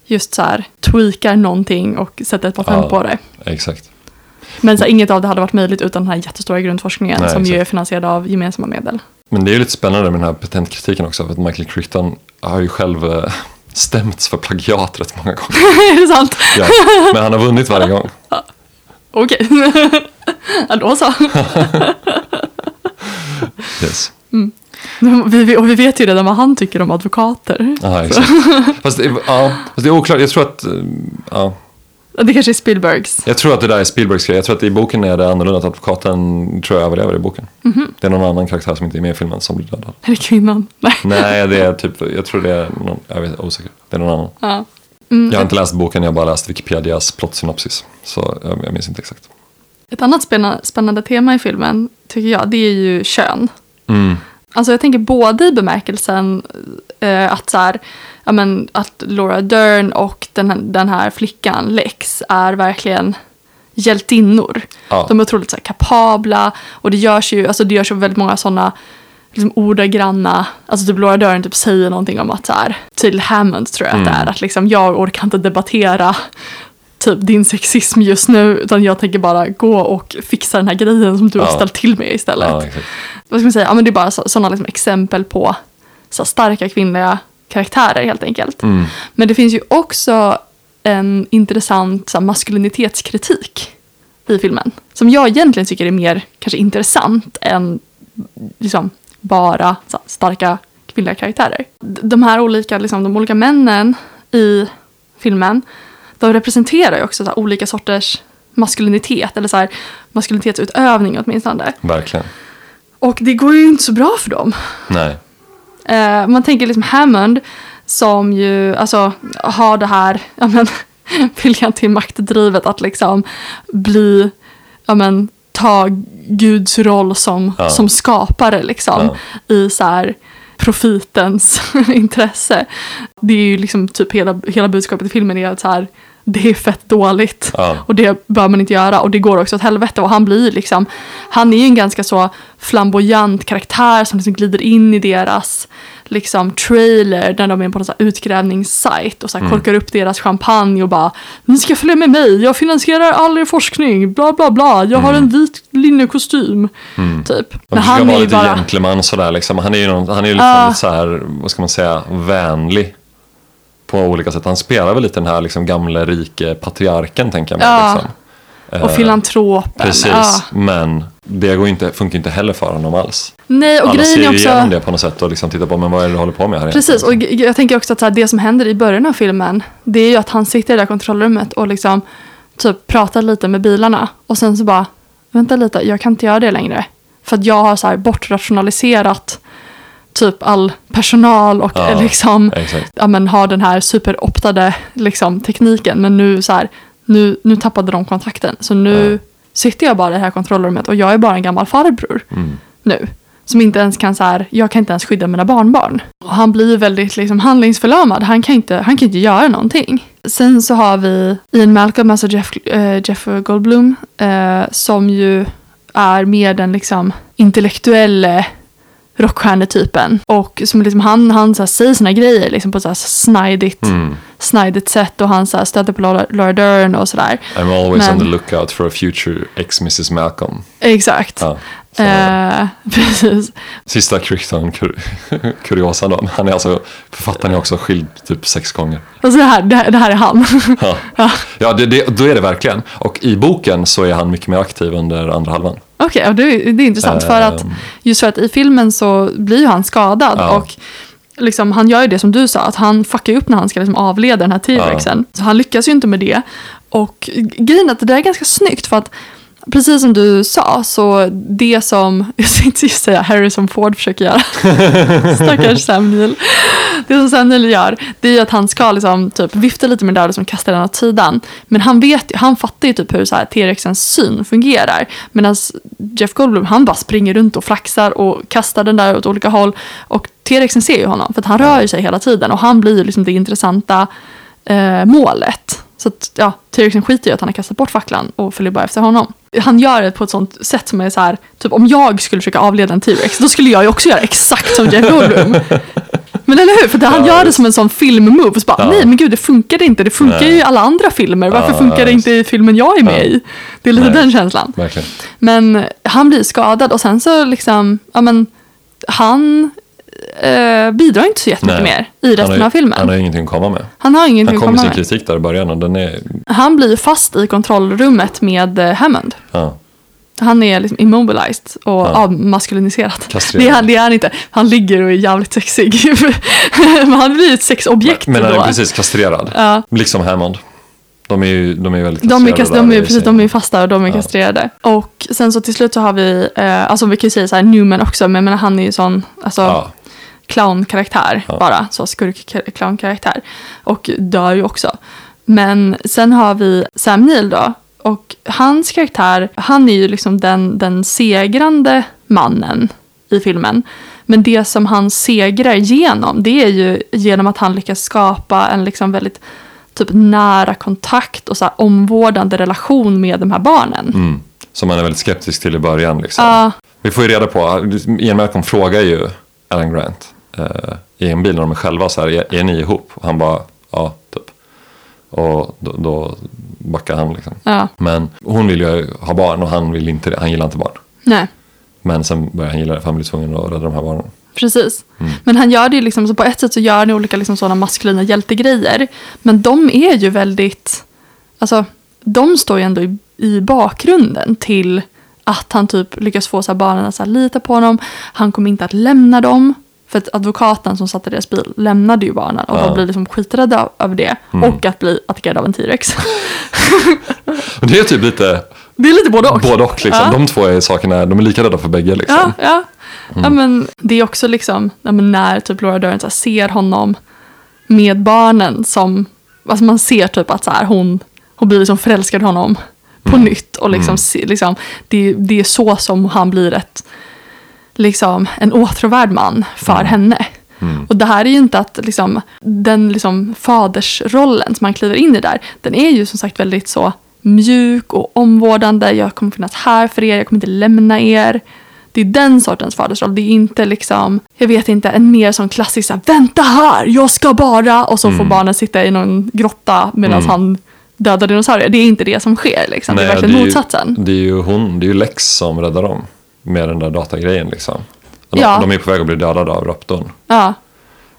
just så här tweakar någonting och sätter ett patent Ja. på det. Exakt. Men så här, inget av det hade varit möjligt utan den här jättestora grundforskningen Nej, som ju är finansierad av gemensamma medel. Men det är ju lite spännande med den här patentkritiken också. För att Michael Crichton har ju själv eh, stämts för plagiat rätt många gånger. <laughs> är det sant? Ja, men han har vunnit varje gång. <laughs> Okej. <laughs> ja, då så. Yes. Vi, vi, och vi vet ju redan vad han tycker om advokater. Ja, exakt. Fast, det, ja, fast det är oklart. Jag tror att, eh, ja, Det kanske är Spielbergs. jag tror att det där är Spielbergs grej. Jag tror att i boken är det annorlunda. Att advokaten tror jag överlever i boken. Det är någon annan karaktär som inte är med i filmen som blir dödad. Är det kvinnan? Nej. Nej, det är typ, jag tror det är någon, jag vet, osäker. Det är någon annan. Ja. Mm. Jag har inte läst boken, jag har bara läst Wikipedias plottsynopsis. Så jag, jag minns inte exakt. Ett annat spännande, spännande tema i filmen, tycker jag, det är ju kön. Mm. Alltså jag tänker både i bemärkelsen eh, att, så här, ja, men, att Laura Dern och den här, den här flickan Lex är verkligen hjältinnor. Ja. De är otroligt så här, kapabla och det görs ju, alltså, det görs ju väldigt många sådana liksom, ordagranna, alltså typ Laura Dern typ säger någonting om att så här, till Hammond tror jag att det Mm. är, att liksom, jag orkar inte debattera typ din sexism just nu utan jag tänker bara gå och fixa den här grejen som du har Ja. ställt till med istället Ja, vad ska man säga, ja, men det är bara sådana liksom exempel på så starka kvinnliga karaktärer helt enkelt. Mm. Men det finns ju också en intressant så här, maskulinitetskritik i filmen. Som jag egentligen tycker är mer kanske intressant än liksom, bara så här, starka kvinnliga karaktärer. De här olika, liksom, de olika männen i filmen, de representerar ju också så här, olika sorters maskulinitet, eller så här, maskulinitetsutövning åtminstone. Verkligen. Och det går ju inte så bra för dem. Nej. Eh, man tänker liksom Hammond som ju alltså, har det här ja, men, <laughs> viljan till maktdrivet att liksom bli, ja, men, ta Guds roll som, Ja. som skapare liksom, i så här profitens <laughs> intresse. Det är ju liksom typ hela, hela budskapet i filmen är att så här, det är fett dåligt. Ja. Och det bör man inte göra och det går också åt helvete och han blir liksom, han är ju en ganska så flamboyant karaktär som liksom glider in i deras liksom trailer när de är på en utgrävningssajt och så här Mm. korkar upp deras champagne och bara ni ska följa med mig, jag finansierar all er forskning, bla bla bla, jag har en vit linnekostym. Typ. Mm. Och Men han ska är vara ju lite bara, gentleman sådär liksom. Han är ju någon, han är ju liksom Ja. lite så här, vad ska man säga, vänlig. På olika sätt. Han spelar väl lite den här liksom gamla rike patriarken tänker jag mig. Ja. Liksom. och filantropen. Precis, Ja. men det går inte, funkar inte heller för honom alls. Nej, och Alla ser grejen är också... igenom det på något sätt och liksom tittar på, men vad är det du håller på med här Precis, och egentligen? g- jag tänker också att här, det som händer i början av filmen, det är ju att han sitter i det där kontrollrummet och liksom typ pratar lite med bilarna. Och sen så bara, vänta lite, jag kan inte göra det längre. För att jag har så här bortrationaliserat typ all personal och Ja, liksom ja, men, har den här superoptade liksom, tekniken. Men nu så här, nu, nu tappade de kontakten. Så nu Ja. sitter jag bara i det här kontrollrummet och jag är bara en gammal farbror Mm. nu. Som inte ens kan så här, jag kan inte ens skydda mina barnbarn. Och han blir väldigt liksom handlingsförlamad. Han kan, inte, han kan inte göra någonting. Sen så har vi Ian Malcolm, alltså Jeff, eh, Jeff Goldblum. Eh, som ju är mer den liksom intellektuelle rockstjärnetypen. Och som liksom han, han så här, säger sina grejer liksom på så här Mm snidigt sätt. Och han så här, stöter på Laura, Laura Dern och sådär. I'm always Men- on the lookout for a future ex-Mrs. Malcolm. Exakt. Ja, så, Eh, <laughs> precis. Sista Crichton kur <laughs> kuriosa då. Han är alltså, författaren är också skild typ sex gånger. Och så här, det, här- det här är han. <laughs> Ja, ja det, det, då är det verkligen. Och i boken så är han mycket mer aktiv under andra halvan. Okej, ja, det, är- det är intressant. För att Ehm. just för att i filmen så blir han skadad. Ja. Och liksom, han gör ju det som du sa, att han fuckar upp när han ska liksom avleda den här T-rexen. Så han lyckas ju inte med det. Och grejen är att det där är ganska snyggt för att Precis som du sa, så det som, <laughs> jag tänkte just säga Harrison Ford försöker göra, <laughs> stackars Sam Neill. Det som Sam Neill gör, det är ju att han ska liksom typ vifta lite med där och kasta den åt sidan. Men han vet ju, han fattar ju typ hur så här T-rexens syn fungerar. Medan Jeff Goldblum, han bara springer runt och flaxar och kastar den där åt olika håll. Och T-rexen ser ju honom, för att han rör ju sig hela tiden och han blir ju liksom det intressanta eh, målet. Så att, ja, T-rexen skiter i att han har kastat bort facklan och följer bara efter honom. Han gör det på ett sånt sätt som är så här, typ om jag skulle försöka avleda en T-rex, då skulle jag ju också göra exakt som Jeff Goldblum. Men eller hur? För det, han Ja, gör det som en sån filmmove. Så bara, Ja. Nej men gud, det funkar inte. Det funkar Nej. ju i alla andra filmer. Varför Ja, funkar det inte i filmen jag är med i? Det är lite Nej. den känslan. Verkligen. Men han blir skadad och sen så liksom, ja men, han eh, bidrar inte så jättemycket Nej. mer i resten han har, av filmen. Han har ingenting att komma med. Han har ingenting Han att kom med sin kritik där i början och den är, Han blir fast i kontrollrummet med eh, Hammond. ja, Han är liksom immobilized och Ja. avmaskuliniserad. Kastrerad. Det är, han, det är han inte. Han ligger och är jävligt sexig. <laughs> Men han blir ett sexobjekt men han då. är precis kastrerad. Ja. Liksom Hammond. De är ju de är väldigt De är, kastrerade kast, de är, precis, de är fasta och de är Ja. kastrerade. Och sen så till slut så har vi, eh, alltså vi kan ju säga så här Newman också, men, men han är ju sån, alltså Ja, clownkaraktär Ja. bara, så skurk-clownkaraktär. Och dör ju också. Men sen har vi Sam Neill då. Och hans karaktär, han är ju liksom den, den segrande mannen i filmen. Men det som han segrar genom, det är ju genom att han lyckas skapa en liksom väldigt typ nära kontakt och så här omvårdande relation med de här barnen. mm. Som man är väldigt skeptisk till i början. Liksom. Ja, Vi får ju reda på, Malcolm frågar ju Alan Grant eh, i en bil när de är själva så här, är, är ni ihop? Och han bara, ja, typ. Och då, då backar han liksom. ja, Men hon vill ju ha barn och han vill inte det, han gillar inte barn. nej. Men sen börjar han gilla det för han blir tvungen att rädda de här barnen. Precis. Mm. Men han gör det ju liksom, så på ett sätt så gör han olika liksom sådana maskulina hjältegrejer. Men de är ju väldigt, alltså de står ju ändå i, i bakgrunden till att han typ lyckas få så här barnen att så här lita på honom. Han kommer inte att lämna dem. För att advokaten som satt i deras bil lämnade ju barnen och Ja. de blir liksom skiträdda över det. Mm. Och att bli attackerade av en T-rex. Det är typ lite Det är lite både och. både och liksom. Ja. De två är sakerna, de är lika rädda för bägge liksom. Ja, ja. ja men det är också liksom när typ Laura Dern ser honom med barnen som, alltså man ser typ att så här, hon, hon blir liksom förälskad i honom på nytt och liksom, se, liksom det, det är så som han blir ett, liksom en åtråvärd man för henne. Och det här är ju inte att liksom, den liksom fadersrollen som han kliver in i där, den är ju som sagt väldigt så mjuk och omvårdande. Jag kommer finnas här för er, jag kommer inte lämna er. Det är den sortens fadersroll. Det är inte liksom, jag vet inte, en mer sån klassisk så här, vänta här, jag ska bara, och så får barnen sitta i någon grotta medan han dödar dinosaurier. Det är inte det som sker liksom. det är verkligen ju, motsatsen. Det är ju hon, det är ju Lex som räddar dem. Med den där datagrejen liksom. De, Ja. de är på väg att bli dödade av raptorn. Ja.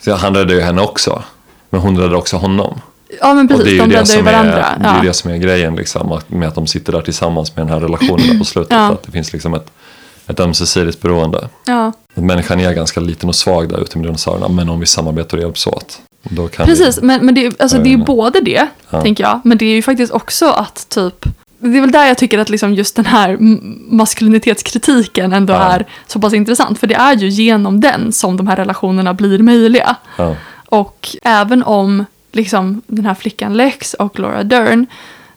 Så han räddar ju henne också. Men hon räddar också honom. ja, men precis. De det räddar ju varandra. är, det är ja. ju det som är grejen liksom. Med att de sitter där tillsammans med den här relationen där på slutet. Ja. Att det finns liksom ett, ett ömsesidigt beroende. ja. Att människan är ganska liten och svag där ute med dinosaurierna. Men om vi samarbetar och hjälps åt. Då kan Precis, Vi, men, men det, är- alltså, det är ju Mm. både det, Ja. tänker jag. Men det är ju faktiskt också att typ det är väl där jag tycker att liksom just den här maskulinitetskritiken ändå Ja. är så pass intressant. För det är ju genom den som de här relationerna blir möjliga. ja, Och även om liksom den här flickan Lex och Laura Dern,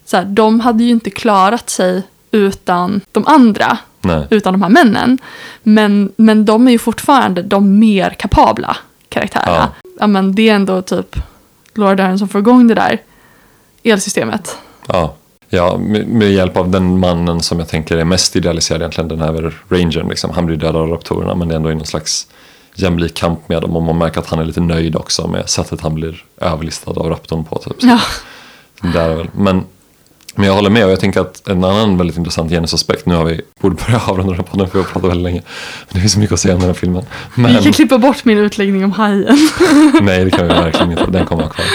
så här, de hade ju inte klarat sig utan de andra, nej. utan de här männen. Men, men de är ju fortfarande de mer kapabla karaktärerna. Ja. men det är ändå typ Laura Dern som får igång det där elsystemet. Ja, ja med, med hjälp av den mannen som jag tänker är mest idealiserad egentligen, den här rangern. Liksom. Han blir dödad av raptorerna men det är ändå i någon slags jämlik kamp med dem och man märker att han är lite nöjd också med sättet han blir överlistad av raptorn på. Typ. Så Ja, Där är väl. Men, men jag håller med och jag tänker att en annan väldigt intressant genusaspekt, nu har vi, borde börja avrunda den här podden för vi har pratat väldigt länge. Det finns så mycket att säga om den här filmen. vi Men, kan klippa bort min utläggning om hajen. <laughs> nej det kan vi verkligen inte, den kommer vara kvar.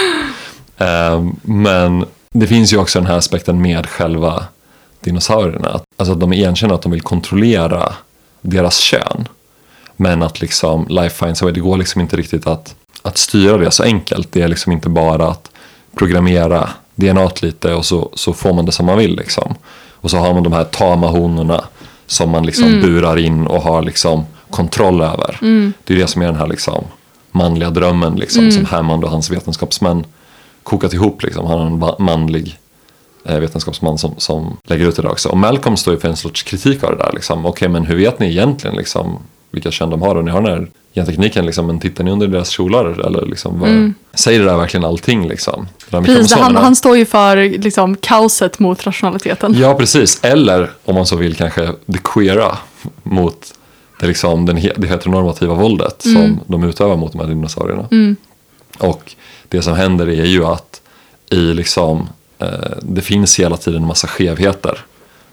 Ehm, men det finns ju också den här aspekten med själva dinosaurierna. Alltså att de erkänner att de vill kontrollera deras kön. Men att liksom life finds a way, det går liksom inte riktigt att, att styra det så enkelt. Det är liksom inte bara att programmera DNA lite och så, så får man det som man vill liksom. Och så har man de här tama honorna som man liksom burar in och har liksom kontroll över. Det är det som är den här liksom manliga drömmen liksom, som Hammond och hans vetenskapsmän kokat ihop. Liksom. Han har en manlig eh, vetenskapsman som, som lägger ut det där också. Och Malcolm står ju för en sorts kritik av det där. Liksom. Okej, men hur vet ni egentligen liksom, vilka kön de har? Och ni har den här gentekniken, liksom, men tittar ni under deras kjolar? Eller liksom, vad, Säger det där verkligen allting? Liksom? Precis, han, han står ju för liksom, kaoset mot rationaliteten. Ja, precis. Eller om man så vill kanske det queera mot det, liksom, den, det heteronormativa våldet som de utövar mot de här dinosaurierna. Och det som händer är ju att i liksom, eh, det finns hela tiden en massa skevheter.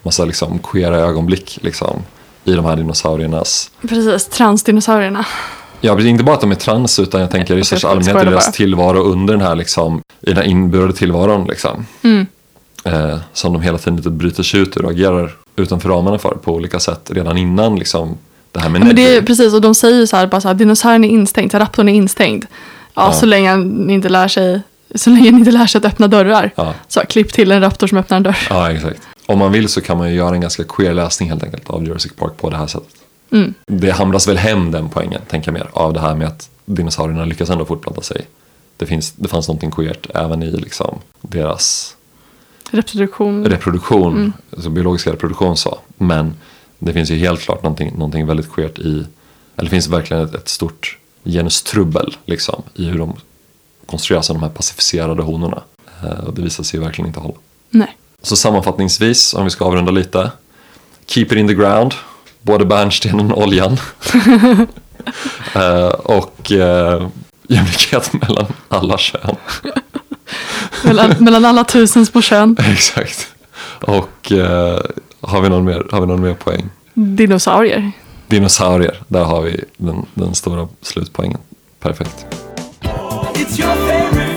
Massa liksom queera ögonblick liksom, i de här dinosauriernas Precis, transdinosaurierna. Ja, inte bara att de är trans utan jag tänker i största allmänhet deras tillvaro under den här, liksom, i den här inburade tillvaron. Liksom. Mm. Eh, som de hela tiden lite bryter sig ut ur och agerar utanför ramarna för på olika sätt redan innan liksom, det här med Men det är precis, och de säger ju så här, bara så här, dinosaurien är instängd, raptorn är instängd. Ja, så länge han inte lär sig, så länge han inte lär sig att öppna dörrar. Ja. Så klipp till en raptor som öppnar en dörr. Ja, exakt. Om man vill så kan man ju göra en ganska queer läsning helt enkelt av Jurassic Park på det här sättet. Mm. Det hamras väl hem den poängen, tänker jag mer, av det här med att dinosaurierna lyckas ändå fortplanta sig. Det, finns, det fanns någonting queert även i liksom, deras Reproduktion. reproduktion, alltså biologiska reproduktion så. Men det finns ju helt klart någonting, någonting väldigt queert i, eller det finns verkligen ett, ett stort genustrubbel liksom, i hur de konstrueras som de här pacificerade honorna. Eh, och det visar sig ju verkligen inte hålla. Nej. Så sammanfattningsvis, om vi ska avrunda lite. Keep it in the ground, både bärnstenen och oljan. <laughs> Eh, och eh, jämlikhet mellan alla kön. <laughs> mellan, mellan alla tusen små kön. <laughs> Exakt. Och eh, har, vi någon mer, har vi någon mer poäng? Dinosaurier. Dinosaurier, där har vi den, den stora slutpoängen. Perfekt. It's your favorite